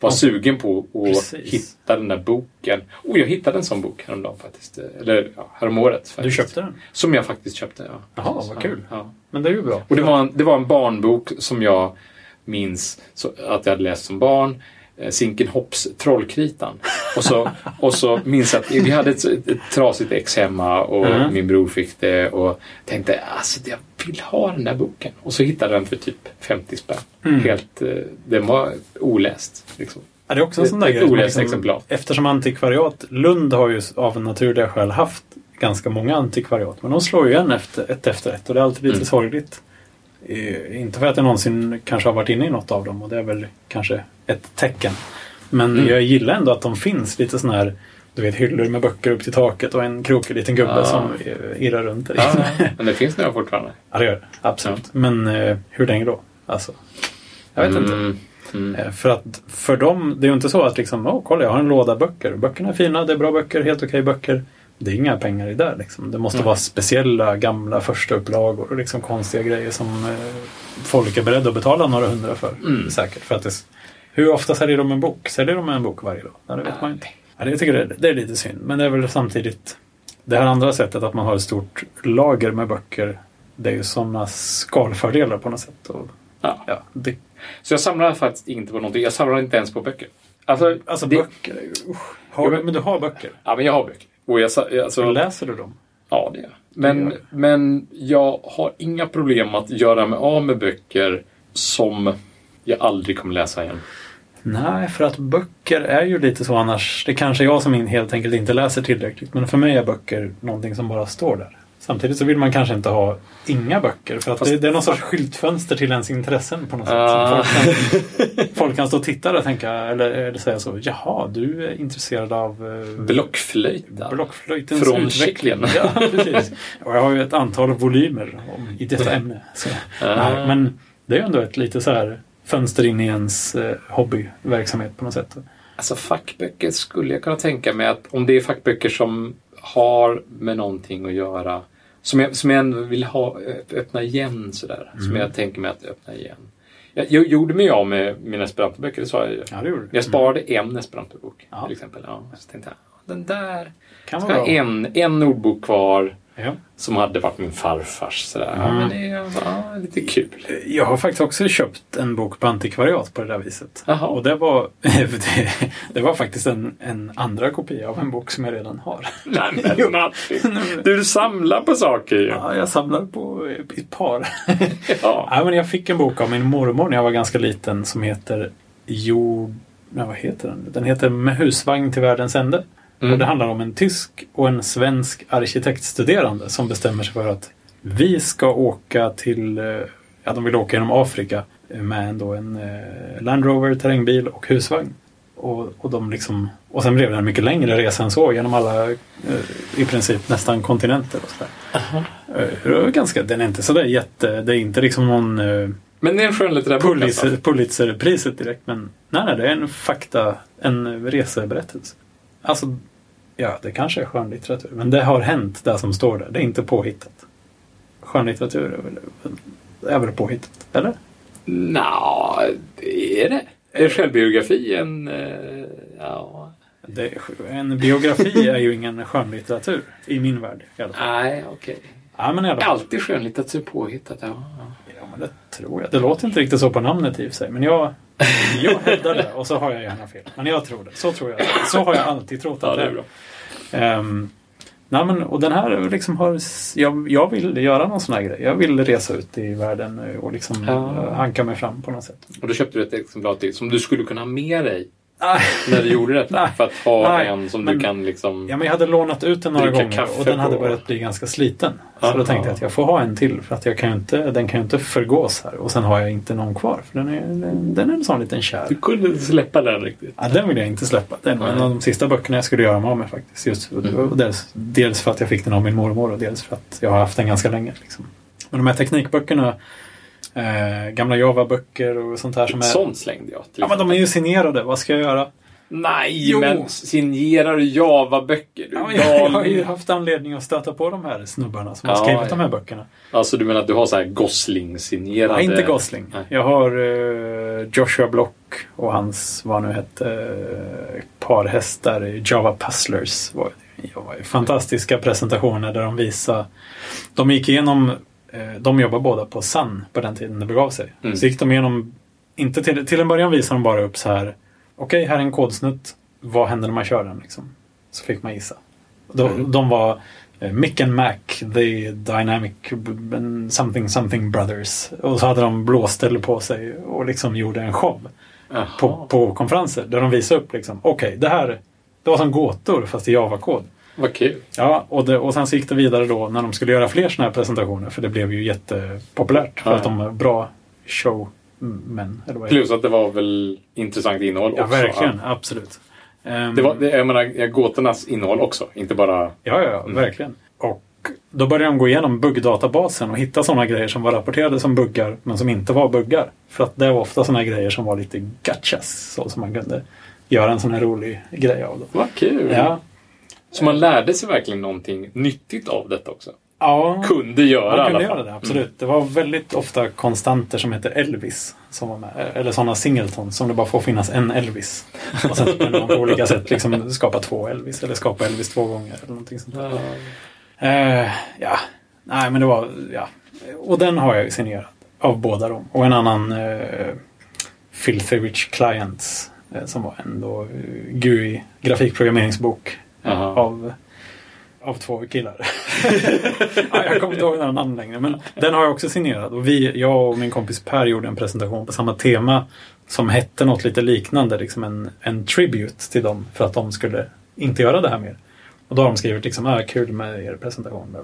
vara sugen på att hitta den där boken. Oh, jag hittade en sån bok häromdagen faktiskt. Eller ja, häromåret. Faktiskt. Du köpte den? Som jag faktiskt köpte, ja. Jaha, vad kul. Ja. Men det är ju bra. Och det var, en, det var en barnbok som jag minns så, att jag hade läst som barn. Eh, Zinken Hopps Trollkritan. Och så, och så minns jag att vi hade ett, ett, ett trasigt ex hemma och Mm. min bror fick det och tänkte alltså jag vill ha den där boken. Och så hittade jag den för typ 50 spänn. Mm. Helt, eh, den var oläst. Liksom. Ja, det är också en sån där grej. liksom- exemplar. Eftersom antikvariat, Lund har ju av naturliga skäl haft ganska många antikvariat. Men de slår ju igen efter, ett efter ett och det är alltid lite Mm. sorgligt. Inte för att jag någonsin kanske har varit inne i något av dem och det är väl kanske ett tecken. Men Mm. jag gillar ändå att de finns lite sån här du vet, hyllor med böcker upp till taket och en krokig liten gubbe Ja. som irrar runt där. Ja, men det finns några fortfarande. Ja, det gör det. Absolut. Men eh, hur länge då? Alltså, jag vet inte. Mm. Mm. Eh, För att för dem, det är ju inte så att liksom, åh kolla jag har en låda böcker. Böckerna är fina, det är bra böcker, helt okej böcker. Det är inga pengar i det liksom. Det måste Mm. vara speciella gamla första upplagor och liksom konstiga grejer som eh, folk är beredda att betala några hundra för. Mm. Säkert. För att det, hur ofta säljer de en bok? Säljer de en bok varje dag? Ja, det vet man inte. Ja, det, jag tycker det, är- det är lite synd. Men det är väl samtidigt det här andra sättet att man har ett stort lager med böcker. Det är ju sådana skalfördelar på något sätt. Och, Ja. ja, det, Så jag samlar faktiskt inte på någonting. Jag samlar inte ens på böcker. Alltså, Alltså det, böcker är ju... Har Ja, men du har böcker? Ja, men jag har böcker. Och jag, alltså, Läser du dem? ja, det gör jag. Men, Det gör men jag har inga problem att göra mig av med böcker som jag aldrig kommer läsa igen. Nej, för att böcker är ju lite så annars. Det är kanske jag som helt enkelt inte läser tillräckligt. Men för mig är böcker någonting som bara står där. Samtidigt så vill man kanske inte ha inga böcker. För att Fast- det, det är någon sorts skyltfönster till ens intressen på något sätt. Ah. Folk, kan, folk kan stå och titta där och tänka, eller, eller säga så. Jaha, du är intresserad av eh, Blockflöjt. blockflöjtens Från utveckling. Ja, precis. Och jag har ju ett antal volymer om, i detta ämne. Så. Ah. Nej, men det är ju ändå ett lite så här fönster in i ens eh, hobbyverksamhet på något sätt. Alltså fackböcker skulle jag kunna tänka mig att om det är fackböcker som har med någonting att göra som, jag, som jag ändå vill ha, öppna igen sådär. Som Mm. jag tänker mig att öppna igen. Jag, jag gjorde mig av med mina esperantoböcker, det sa jag ju. Ja, det gjorde. Jag sparade en esperantobok Ja. till exempel. Ja, så tänkte jag, den där. Kan Ska ha en, en ordbok kvar Ja. som hade varit min farfars. Sådär. Ja, Mm. men det är ja, lite kul. Jag har faktiskt också köpt en bok på antikvariat på det där viset. Jaha. Och det var, det, det var faktiskt en, en andra kopia av en bok som jag redan har. Nej, men Martin, du samlar på saker ju. Ja, jag samlar på ett par. Ja. Ja, men jag fick en bok av min mormor när jag var ganska liten som heter Jord... Nej, vad heter den? Den heter Med husvagn till världens ände. Mm. Och det handlar om en tysk och en svensk arkitektstuderande som bestämmer sig för att vi ska åka till... eh, Ja, de vill åka genom Afrika med ändå en eh, Land Rover, terrängbil och husvagn. Och, och, de liksom, och sen blev det en mycket längre resa än så genom alla, eh, i princip nästan kontinenter. Och sådär. Eh, det var ganska, den är inte sådär jätte... Det är inte liksom någon... eh, Men det är en skönlitterär bok Pulitzer, alltså. Pulitzerpriset direkt. Men nej, nej, det är en fakta, en reseberättelse. Alltså, ja, det kanske är skönlitteratur. Men det har hänt, det som står där. Det är inte påhittat. Skönlitteratur är väl, är väl påhittat, eller? Nja, det är det. Är självbiografi en... eh, Ja... Det, en biografi är ju ingen skönlitteratur i min värld. I alla fall. Nej, okej. Ja, men i alla fall. Alltid skönlitteratur påhittat, ja. ja. Ja, men det tror jag. Det låter inte riktigt så på namnet i och för sig. Men jag, jag hävdar det och så har jag gärna fel. Men jag tror det. Så tror jag. Så har jag alltid trott Ja, att det det är bra. Ehm, nej men, och den här liksom har... Jag, jag vill göra någon sån här grej. Jag vill resa ut i världen och liksom Ja. eh, hanka mig fram på något sätt. Och då köpte du ett exemplar till som du skulle kunna ha med dig Nej. när du gjorde detta. Nej. För att ha Nej, en som men- du kan liksom... Ja, men jag hade lånat ut den några gånger och den hade på- börjat bli ganska sliten. Så Aha. då tänkte jag att jag får ha en till för att jag kan inte, den kan ju inte förgås här. Och sen har jag inte någon kvar för den är, den, den är en sån liten kär. Du kunde inte släppa den riktigt. Ja, den vill jag inte släppa. Den var en av de sista böckerna jag skulle göra mig av med faktiskt. Just, Mm. dels, dels för att jag fick den av min mormor och dels för att jag har haft den ganska länge. Liksom. Men de här teknikböckerna, eh, gamla Java-böcker och sånt här som är... Sånt slängde jag. Ja, men de är ju signerade. Vad ska jag göra? Nej, Jo. men signerar du Java-böcker? Du Ja, jag, jag har ju haft anledning att stöta på de här snubbarna som har Ja, skrivit ja. de här böckerna. Alltså du menar att du har så här Gosling-signerade... Ja, inte Gosling. Nej. Jag har eh, Joshua Block och hans, vad nu hette, uh, par hästar i Java Puzzlers. Var, det var fantastiska presentationer där de visade... De gick igenom... eh, de jobbade båda på Sun på den tiden det begav sig. Mm. Så gick de igenom... Inte till, till en början visade de bara upp så här. Okej, här är en kodsnutt. Vad händer när man kör den? Liksom? Så fick man gissa. De, Mm. de var eh, Mick and Mac, The Dynamic Something Something Brothers. Och så hade de blåställ på sig och liksom gjorde en show på, på konferenser. Där de visade upp liksom, okej, det här det var som gåtor fast i Java-kod. Vad kul. Ja, och, det, och sen så gick det vidare då när de skulle göra fler sådana här presentationer. För det blev ju jättepopulärt. För Ja, att de är bra det? Plus att det var väl intressant innehåll Ja, också. verkligen. Absolut. Ehm, Det var, jag menar, ja, gåtornas innehåll också. Inte bara... Ja, ja, ja verkligen. Och då började de gå igenom buggdatabasen och hitta sådana grejer som var rapporterade som buggar men som inte var buggar. För att det var ofta sådana grejer som var lite gotchas. Så som man kunde göra en sån här rolig grej av. Vad kul! Ja, Så man lärde sig verkligen någonting nyttigt av detta också. ja Kunde göra man kunde göra det. Absolut. Det var väldigt ofta konstanter som heter Elvis. Som var med. Eller sådana singletons som det bara får finnas en Elvis. Och sen kunde man på olika sätt liksom skapa två Elvis. Eller skapa Elvis två gånger. Eller någonting sånt där. Ja. Eh, ja, nej men det var, ja. Och den har jag ju signerat av båda dem. Och en annan eh, Filthy Rich Clients eh, som var en då eh, GUI grafikprogrammeringsbok Av, av två killar. ja, jag kommer inte ihåg några namn längre men den har jag också signerat. Och vi, jag och min kompis Per gjorde en presentation på samma tema som hette något lite liknande, liksom en, en tribute till dem för att de skulle inte göra det här mer. Och då har de skrivit liksom, ah, kul med er presentation.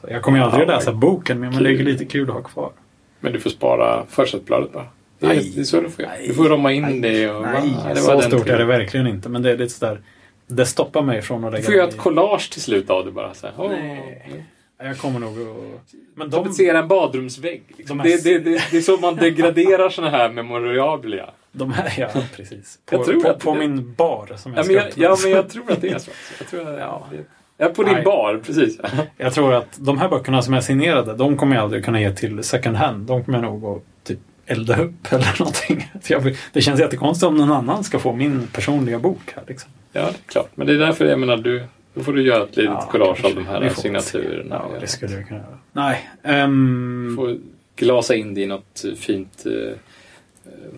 Så jag kommer ju aldrig Ja, läsa boken men kul. det är lite kul att ha kvar. Men du får spara försättsbladet bara. Det är, Nej. det är så du får göra. Nej. Du får rama in det och... Nej, va, det så stort är det verkligen inte. Men det är lite sådär, det stoppar mig från att lägga får mig ett collage till slut av det bara. Så här. Nej. Jag kommer nog att... Men de, Tapetsera en badrumsvägg. Liksom. De är- Det, det, det, det är så man degraderar såna här memorabilia. de här, ja precis. Jag På, tror på, på det- min bar som jag Ja ska men jag, ja, men jag tror att det är så. Jag tror att, Ja. Ja, på din Nej. bar, precis. Jag tror att de här böckerna som är signerade, de kommer jag aldrig kunna ge till second hand. De kommer jag nog att typ elda upp eller någonting. Så jag, det känns jättekonstigt om någon annan ska få min personliga bok här. Liksom. Ja, det är klart. Men det är därför jag menar, du, då får du göra ett litet Ja, collage av de här signaturerna. Ja, det skulle jag kunna göra. Nej. ehm, Du får glasa in det i något fint eh,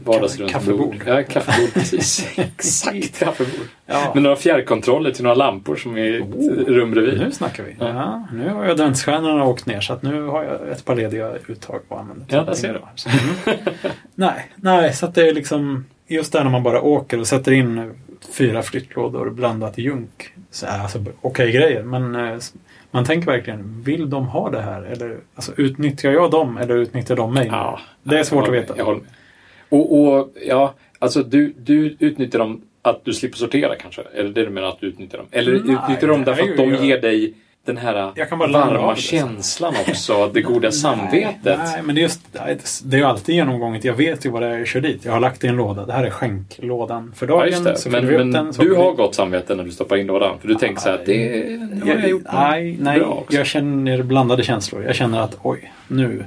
vardagsrumsbord. Kaffebord. Ja, kaffebord, precis. Exakt, kaffebord. ja. Med några fjärrkontroller till några lampor som är Oh, rum bredvid. Nu snackar vi. Ja. Ja. nu har jag adventsstjärnorna åkt ner så att nu har jag ett par lediga uttag att använda. Ja, där ser du. Nej, nej, så att det är liksom just där när man bara åker och sätter in fyra flyttlådor blandat i junk. Så, är alltså, okej grejer, men eh, man tänker verkligen, vill de ha det här? Eller alltså, utnyttjar jag dem eller utnyttjar de mig? Ja, det är svårt att veta. Jag håller med. Och, och ja, alltså du, du utnyttjar dem att du slipper sortera kanske? Eller det du menar att du utnyttjar dem? Eller Nej, utnyttjar dem därför är att ju- de ger dig den här Jag kan bara lämna av varma det. känslan också, det goda samvetet? Nej, nej, men det är, just, det är ju alltid genomgånget. Jag vet ju vad det är jag kör dit. Jag har lagt i en låda. Det här är skänklådan för dagen. Ja, det. Men, men den, du har vi- gott samvete när du stoppar in lådan? För du tänker så här det, det har jag gjort nej, nej jag känner blandade känslor. Jag känner att oj, nu,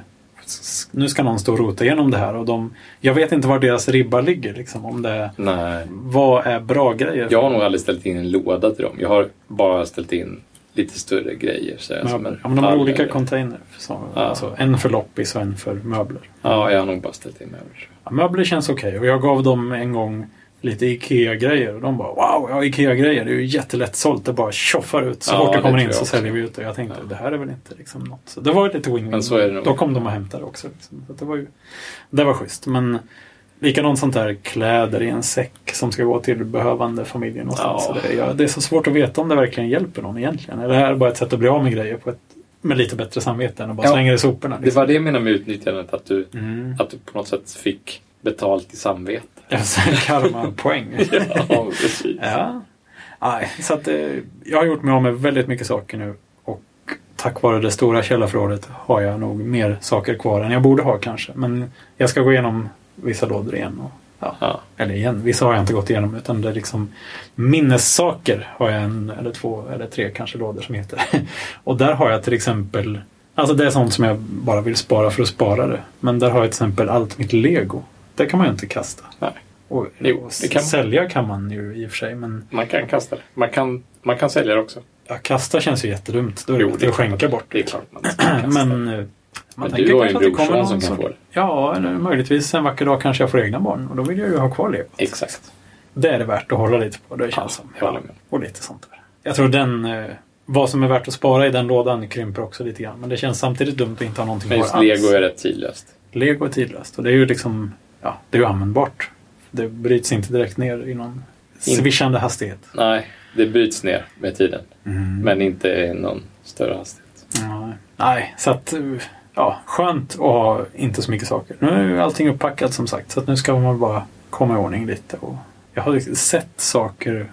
nu ska någon stå och rota igenom det här. Och de, jag vet inte var deras ribba ligger. Liksom, om det, Nej. vad är bra grejer? Jag har nog aldrig ställt in en låda till dem. Jag har bara ställt in lite större grejer. Så jag, möbler. Ja, men de har olika eller- container. Så, Ja. alltså, en för loppis och en för möbler. Ja, jag har nog bara ställt in möbler. Ja, möbler känns okej och jag gav dem en gång lite IKEA-grejer och de bara wow, ja IKEA-grejer det är ju jättelätt sålt. Det bara tjoffar ut. Så Ja, fort det kommer in jag så säljer vi ut det. Jag tänkte det här är väl inte liksom något. Så det var lite win-win. Då kom de och hämtade också. Liksom. Så det, var ju, det var schysst. Men likadant sånt där kläder i en säck som ska gå till behövande familjer någonstans. Ja. Så det, ja, det är så svårt att veta om det verkligen hjälper någon egentligen. Eller är det här bara ett sätt att bli av med grejer på ett, med lite bättre samvete än att bara Ja. slänga det i soporna. Det Liksom. var det jag menade med utnyttjandet. Att du, Mm. att du på något sätt fick betalt i samvete. Alltså, Karma-poäng. ja, precis. Ja. Nej, så att, eh, jag har gjort mig av med väldigt mycket saker nu. Och tack vare det stora källarförrådet har jag nog mer saker kvar än jag borde ha kanske. Men jag ska gå igenom vissa lådor igen. Och, ja. Ja. Eller igen, vissa har jag inte gått igenom utan det är liksom minnessaker har jag en eller två eller tre kanske lådor som heter. och där har jag till exempel Alltså det är sånt som jag bara vill spara för att spara det. Men där har jag till exempel allt mitt lego. Det kan man ju inte kasta. Nej. Och, Jo, det kan sälja kan man ju i och för sig men Man kan kasta det. Man kan, man kan sälja det också. Ja, kasta känns ju jättedumt. Då är det Jo, det att skänka bort. Det är klart man ska kasta Men eh, man Men du har ju en någon som kan få det. Ja, eller möjligtvis en vacker dag kanske jag får egna barn. Och då vill jag ju ha kvar lego. Exakt. Det är det värt att hålla lite på. Det känns Ja, som. med. Och lite sånt där. Jag tror den... Eh, vad som är värt att spara i den lådan krymper också lite grann. Men det känns samtidigt dumt att inte ha någonting Men kvar alls. lego är rätt tidlöst. Lego är tidlöst. Och det är ju liksom... Ja, det är ju användbart. Det bryts inte direkt ner i någon svischande hastighet. Nej, det bryts ner med tiden. Mm. Men inte i någon större hastighet. Nej. Nej, så att... Ja, skönt att ha inte så mycket saker. Nu är ju allting uppackat som sagt. Så nu ska man bara komma i ordning lite. Och jag har sett saker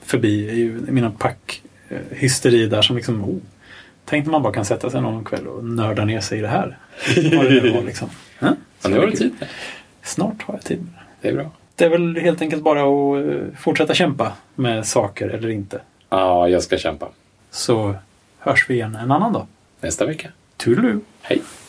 förbi i mina pack eh, hysteri där som liksom... Oh, tänk när man bara kan sätta sig någon kväll och nörda ner sig i det här. Vad det nu var liksom. Ja, nu har du tid. Snart har jag tid. med det. Det är bra. Det är väl helt enkelt bara att eh, fortsätta kämpa med saker eller inte. Ja, jag ska kämpa. Så hörs vi igen en annan dag. Nästa vecka. Toodaloo! Hej!